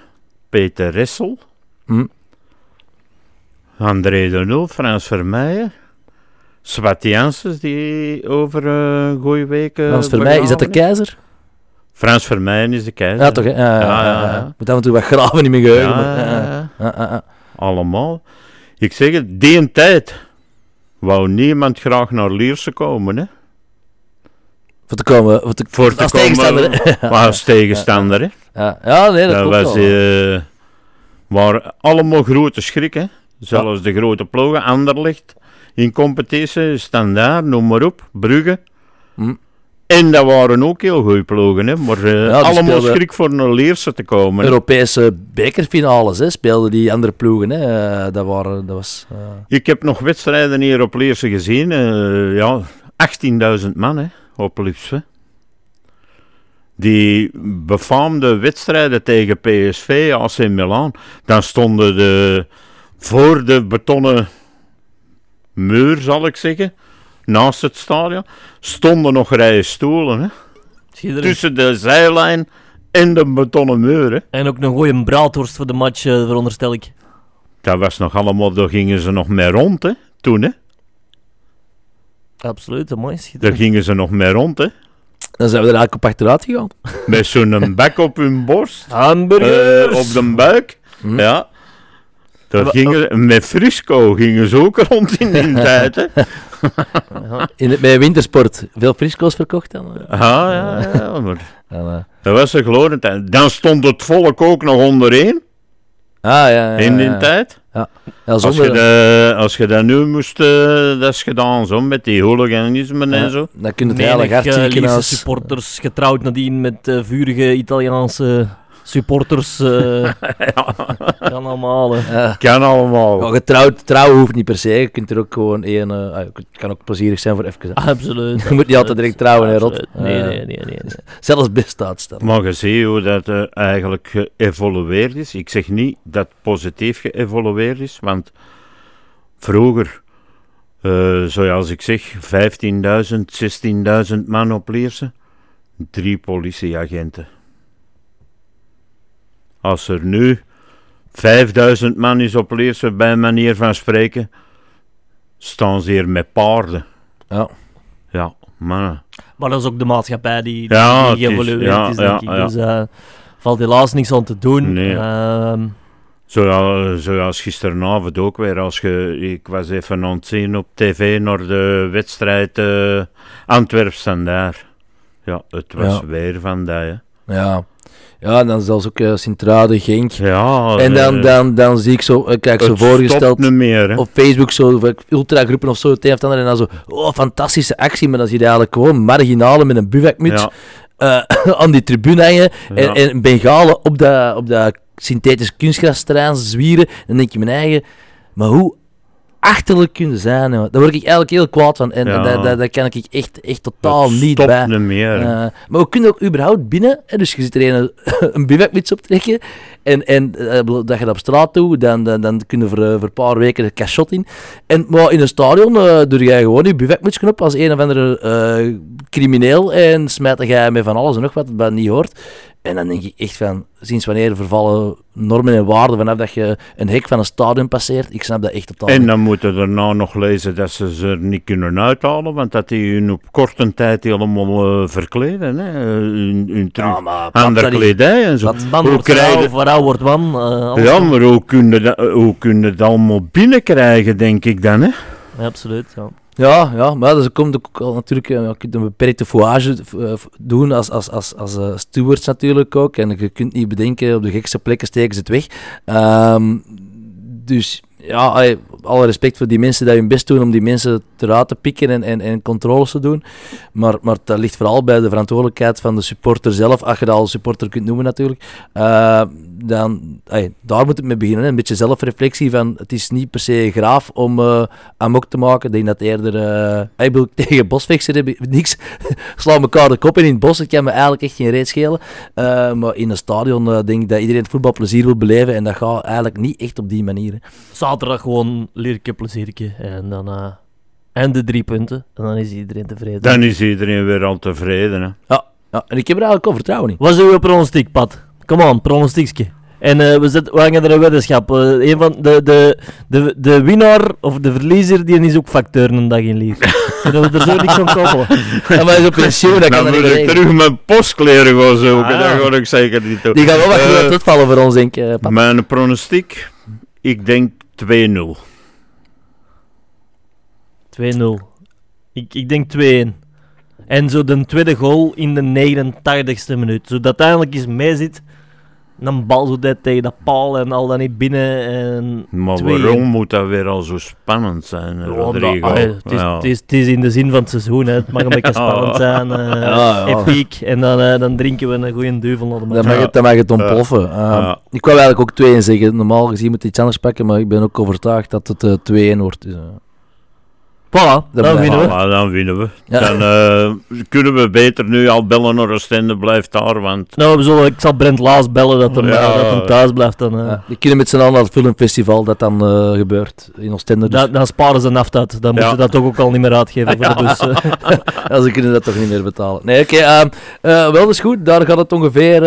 [SPEAKER 3] Peter Ressel,
[SPEAKER 1] hm.
[SPEAKER 3] André de Nul, Frans Vermeijen, Swat Janssens, die over eh, een goeie week... eh,
[SPEAKER 1] Frans Vermeij, is dat de keizer?
[SPEAKER 3] Frans Vermeijen is de keizer.
[SPEAKER 1] Ja, toch? Ja, ja,
[SPEAKER 3] Ja.
[SPEAKER 1] Moet af en toe wat graven in mijn geheugen.
[SPEAKER 3] Allemaal. Ik zeg het, die een tijd wou niemand graag naar Lierse komen, hè.
[SPEAKER 1] Voor te komen. Voor te,
[SPEAKER 3] Voor te
[SPEAKER 1] als
[SPEAKER 3] komen,
[SPEAKER 1] tegenstander. hè.
[SPEAKER 3] Als tegenstander, hè.
[SPEAKER 1] Ja, ja nee, dat,
[SPEAKER 3] Dat
[SPEAKER 1] klopt
[SPEAKER 3] was,
[SPEAKER 1] wel.
[SPEAKER 3] eh, waren allemaal grote schrik, hè. Zelfs de grote ploegen, Anderlecht, in competitie, Standaard, noem maar op, Brugge.
[SPEAKER 1] Hm.
[SPEAKER 3] En dat waren ook heel goede ploegen, hè. Maar eh, allemaal schrik voor naar Lierse te komen.
[SPEAKER 1] Europese bekerfinales hè, speelden die andere ploegen. Hè. Eh, dat, waren, dat was... eh,
[SPEAKER 3] Ik heb nog wedstrijden hier op Leerse gezien. ja, 18.000 man hè, op Lipswe. Die befaamde wedstrijden tegen PSV, AC Milan. Dan stonden de, voor de betonnen muur, zal ik zeggen, naast het stadion, stonden nog rijen stoelen. Hè, tussen de zijlijn en de betonnen muur. Hè.
[SPEAKER 2] En ook een goede braadworst voor de match, eh, veronderstel ik.
[SPEAKER 3] Dat was nog allemaal, daar gingen ze nog mee rond, hè, toen. Hè.
[SPEAKER 2] Absoluut, mooi.
[SPEAKER 3] Daar gingen ze nog mee rond, hè.
[SPEAKER 1] dan zijn we er eigenlijk op achteruit gegaan.
[SPEAKER 3] Met zo'n bek op hun borst.
[SPEAKER 2] Hamburgers!
[SPEAKER 3] eh, op de buik.
[SPEAKER 1] Hm.
[SPEAKER 3] Ja. Daar
[SPEAKER 2] Wa-
[SPEAKER 3] gingen, met Frisco gingen ze ook rond in die (laughs) tijd. Hè.
[SPEAKER 1] In het, met wintersport veel frisco's verkocht dan. eh.
[SPEAKER 3] Ah, ja, (laughs) ja, maar dat was een glorie tijd. Dan stond het volk ook nog ondereen
[SPEAKER 1] ah, ja, ja,
[SPEAKER 3] in die
[SPEAKER 1] ja.
[SPEAKER 3] tijd.
[SPEAKER 1] Ja,
[SPEAKER 3] Als je, de, als je dat nu moest, eh, dat is gedaan zo, met die hooliganisme
[SPEAKER 1] ja,
[SPEAKER 3] en zo.
[SPEAKER 1] Dan kun je het
[SPEAKER 2] eh, supporters getrouwd nadien met eh, vurige Italiaanse supporters. eh (laughs) Kan allemaal.
[SPEAKER 3] Kan allemaal.
[SPEAKER 1] Ja, getrouwd, trouwen hoeft niet per se. Je kunt er ook gewoon één... eh, ah, het kan ook plezierig zijn voor even.
[SPEAKER 2] Absoluut. (laughs)
[SPEAKER 1] Je moet niet altijd direct trouwen, hè, Rot.
[SPEAKER 2] Nee,
[SPEAKER 1] Eh,
[SPEAKER 2] nee, nee, nee. nee. (laughs)
[SPEAKER 1] Zelfs best uitstellen.
[SPEAKER 3] Maar je ziet hoe dat eh, eigenlijk geëvolueerd is. Ik zeg niet dat het positief geëvolueerd is, want vroeger, eh, zoals ik zeg, 15.000, 16.000 man op Lierse, drie politieagenten. Als er nu 5000 man is op Leerse, bij manier van spreken, staan ze hier met paarden.
[SPEAKER 1] Ja.
[SPEAKER 3] Ja, mannen.
[SPEAKER 2] Maar dat is ook de maatschappij die, die,
[SPEAKER 3] Ja, is-
[SPEAKER 2] geëvolueerd
[SPEAKER 3] ja,
[SPEAKER 2] is, denk
[SPEAKER 3] ja,
[SPEAKER 2] ik.
[SPEAKER 3] ja.
[SPEAKER 2] Dus eh valt helaas niks aan te doen.
[SPEAKER 3] Nee.
[SPEAKER 2] Ehm,
[SPEAKER 3] Zoals, zoals gisteravond ook weer. Als je, ik was even aan het zien op tv naar de wedstrijd eh Antwerp daar. Ja, het was
[SPEAKER 1] Ja.
[SPEAKER 3] weer van dat. hè.
[SPEAKER 1] Ja. Ja, en dan zelfs ook uh, Sint-Truiden, Genk.
[SPEAKER 3] Ja,
[SPEAKER 1] en dan,
[SPEAKER 3] eh,
[SPEAKER 1] dan, dan zie ik zo, ik kijk zo voorgesteld
[SPEAKER 3] meer.
[SPEAKER 1] Op Facebook, zo ultragroepen of zo, het een of het ander, en dan zo, oh, fantastische actie, maar dan zie je eigenlijk gewoon marginalen met een bivakmuts
[SPEAKER 3] Ja,
[SPEAKER 1] eh, (laughs) aan die tribune hangen
[SPEAKER 3] Ja.
[SPEAKER 1] en, en bengalen op dat, op dat synthetisch kunstgrasterrein zwieren. Dan denk je mijn eigen, maar hoe achterlijk kunnen zijn, joh. daar word ik eigenlijk heel kwaad van. En,
[SPEAKER 3] Ja.
[SPEAKER 1] daar, daar, daar kan ik echt, echt totaal niet bij.
[SPEAKER 3] niet meer. hè.
[SPEAKER 1] Eh, maar we kunnen ook überhaupt binnen, hè, dus je zit er een, (laughs) een bivakmuts op trekken en, en eh, dat je dat op straat doet, dan, dan, dan kun je voor, eh, voor een paar weken de cachot in. En maar in een stadion doe jij gewoon je bivakmuts op als een of andere crimineel en smijt jij met van alles en nog wat dat niet hoort. En dan denk ik echt van, sinds wanneer vervallen normen en waarden vanaf dat je een hek van een stadion passeert? Ik snap dat echt totaal
[SPEAKER 3] En dan moeten we daarna nog lezen dat ze ze er niet kunnen uithalen, want dat die hun op korte tijd helemaal eh, verkleden. Hè. Eh, Hun, hun
[SPEAKER 1] Ja, maar
[SPEAKER 3] kledij en zo.
[SPEAKER 1] Wat
[SPEAKER 2] man
[SPEAKER 3] Hoe
[SPEAKER 2] wordt
[SPEAKER 3] krijg
[SPEAKER 2] vrouw, wordt man. alles
[SPEAKER 3] Ja, maar hoe kun je dat, hoe dat allemaal binnenkrijgen, denk ik dan, hè?
[SPEAKER 2] Ja, absoluut. Ja.
[SPEAKER 1] Ja, ja, maar er komt ook al natuurlijk eh, je kunt een beperkte foage eh, doen als, als, als, als eh, stewards natuurlijk ook. En je kunt niet bedenken, op de gekste plekken steken ze het weg. Ehm, dus ja, alle respect voor die mensen die hun best doen om die mensen eruit te pikken en, en, en controles te doen. Maar, maar dat ligt vooral bij de verantwoordelijkheid van de supporter zelf, als je dat als supporter kunt noemen natuurlijk. Eh, dan, daar moet het mee beginnen. Een beetje zelfreflectie van, het is niet per se graaf om eh amok te maken. Ik denk dat eerder, eh, ik (laughs) tegen bosvechters heb ik niks. (laughs) Slaan elkaar de kop in in het bos, dat kan me eigenlijk echt geen reet schelen. Maar in een stadion denk ik dat iedereen het voetbalplezier wil beleven en dat gaat eigenlijk niet echt op die manier.
[SPEAKER 2] Zaterdag gewoon lirke pleziertje. En dan... eh, en de drie punten. En dan is iedereen tevreden.
[SPEAKER 3] Dan is iedereen weer al tevreden, hè?
[SPEAKER 1] Ja, ja, en ik heb er eigenlijk al vertrouwen in.
[SPEAKER 2] Wat is uw pronostiek, Pat? Kom on, pronostiekje. En eh, we, zet, we hangen er een weddenschap. Eh, een van de, de, de, de winnaar of de verliezer, die is ook facteur een dag in Lier. (laughs) Kunnen we er zo niks aan koppelen? (laughs)
[SPEAKER 1] Maar hij is op pensioen, dat kan
[SPEAKER 3] Dan
[SPEAKER 1] dat
[SPEAKER 3] moet ik terug mijn postkleren gaan zoeken,
[SPEAKER 2] Ah.
[SPEAKER 3] dat ga ik zeker niet doen.
[SPEAKER 1] Die gaan wel wat uh, vallen voor ons, denk ik. eh, pap.
[SPEAKER 3] Mijn pronostiek, ik denk 2-0.
[SPEAKER 2] 2-0. Ik, ik denk 2-1. En zo de tweede goal in de 89ste minuut. Zodat uiteindelijk eens mee zit. Een bal zo dat tegen dat paal en al dan niet binnen. En
[SPEAKER 3] Maar
[SPEAKER 2] 2-1.
[SPEAKER 3] waarom moet dat weer al zo spannend zijn, Rodrigo?
[SPEAKER 2] dat- ah, het, is,
[SPEAKER 3] Ja.
[SPEAKER 2] het, is, het is in de zin van het seizoen. Hè. Het mag een beetje (laughs) spannend zijn. eh
[SPEAKER 1] Ja, ja.
[SPEAKER 2] Epiek. En dan, eh, dan drinken we een goede naar de
[SPEAKER 1] Dan
[SPEAKER 2] match.
[SPEAKER 1] mag, het, dan mag het ontploffen. Uh,
[SPEAKER 3] Ja.
[SPEAKER 1] Ik wou eigenlijk ook 2 zeggen. Normaal gezien moet je iets anders pakken, maar ik ben ook overtuigd dat het eh 2-1 wordt. Dus, eh.
[SPEAKER 2] Voilà, dan
[SPEAKER 1] blijft-
[SPEAKER 2] winnen we.
[SPEAKER 3] Voilà, dan winnen we.
[SPEAKER 1] Ja.
[SPEAKER 3] Dan eh, kunnen we beter nu al bellen naar Oostende, blijft daar, want...
[SPEAKER 2] Nou, we zullen, ik zal Brent Laas bellen dat hem,
[SPEAKER 3] Ja.
[SPEAKER 2] eh, dat hem thuis blijft. Dan,
[SPEAKER 1] ja. Die kunnen met z'n allen naar het filmfestival dat dan eh, gebeurt in Oostende. Dus.
[SPEAKER 2] Dan, dan sparen ze naft uit. Dan
[SPEAKER 3] Ja.
[SPEAKER 2] moeten ze dat toch ook al niet meer uitgeven voor de bus. (laughs)
[SPEAKER 1] Ja, ze kunnen dat toch niet meer betalen. Nee, oké. ehm, eh, wel, dat is goed. Daar gaat het ongeveer...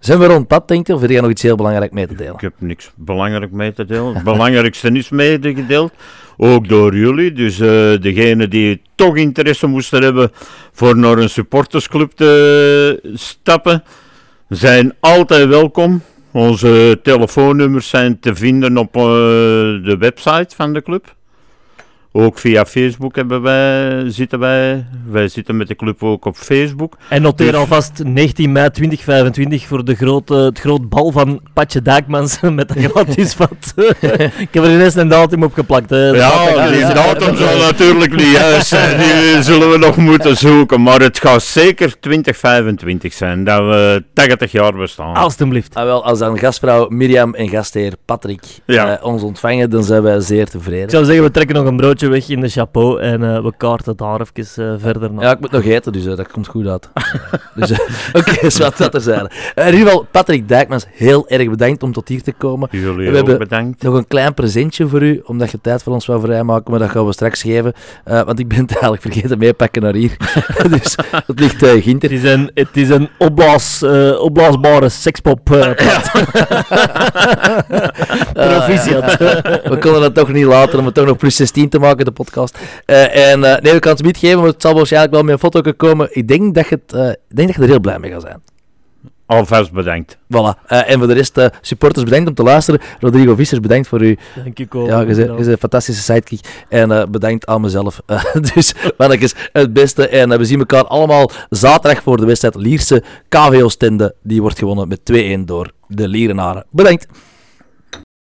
[SPEAKER 1] zijn we rond pad, denk je? Of heb jij nog iets heel belangrijk mee te delen?
[SPEAKER 3] Ik heb niks belangrijk mee te delen. Het belangrijkste is medegedeeld, ook door jullie. Dus eh degene die toch interesse moesten hebben voor naar een supportersclub te stappen, zijn altijd welkom. Onze telefoonnummers zijn te vinden op eh, de website van de club. Ook via Facebook hebben wij, zitten wij. Wij zitten met de club ook op Facebook.
[SPEAKER 2] En noteer
[SPEAKER 3] Dus-
[SPEAKER 2] alvast 19 mei 2025 voor de grote, het groot bal van Patje Dijkmans (laughs) met een gratis vat. (laughs) ik heb er ineens een datum op geplakt. Hè.
[SPEAKER 3] Ja, die datum zal natuurlijk niet juist zijn. Die zullen we nog moeten zoeken. Maar het gaat zeker 2025 zijn dat we 80 jaar bestaan.
[SPEAKER 2] Alsjeblieft.
[SPEAKER 1] Ah, wel, als dan gastvrouw Mirjam en gastheer Patrick
[SPEAKER 3] Ja.
[SPEAKER 1] eh, ons ontvangen, dan zijn wij zeer
[SPEAKER 2] Ik
[SPEAKER 1] tevreden.
[SPEAKER 2] zou zeggen, we trekken nog een broodje weg in de chapeau en eh, we kaarten daar even eh, verder naar.
[SPEAKER 1] Ja, ik moet nog eten, dus eh, dat komt goed uit. (laughs) dus, eh, (laughs) Oké, zwart dat er zijn. in ieder geval, Patrick Dijkmans, heel erg bedankt om tot hier te komen.
[SPEAKER 3] Jullie
[SPEAKER 1] We
[SPEAKER 3] ook
[SPEAKER 1] hebben-
[SPEAKER 3] bedankt.
[SPEAKER 1] Nog een klein presentje voor u, omdat je tijd voor ons wou vrijmaken, maar dat gaan we straks geven. Eh, want ik ben het eigenlijk vergeten meepakken naar hier. (laughs) dus dat ligt eh Ginter.
[SPEAKER 2] Het is een, het is een opblaas, eh, opblaasbare sekspop. Proficiat.
[SPEAKER 1] We konden het toch niet laten om het toch nog plus 16 te maken, de podcast. Eh, en eh, nee, we kan het niet geven, maar het zal waarschijnlijk wel met een foto komen. Ik denk dat je, het, eh, ik denk dat je er heel blij mee gaat zijn.
[SPEAKER 3] Alvast bedankt.
[SPEAKER 1] Voilà. Eh, en voor de rest, supporters bedankt om te luisteren. Rodrigo Vissers, bedankt voor uw
[SPEAKER 2] Dank je wel.
[SPEAKER 1] Ja, je bent, een fantastische sidekick. En eh, bedankt aan mezelf. (laughs) Eh, dus mannetjes, het beste. En we zien elkaar allemaal zaterdag voor de wedstrijd Lierse KVO Stende. Die wordt gewonnen met 2-1 door de Lierenaren. Bedankt.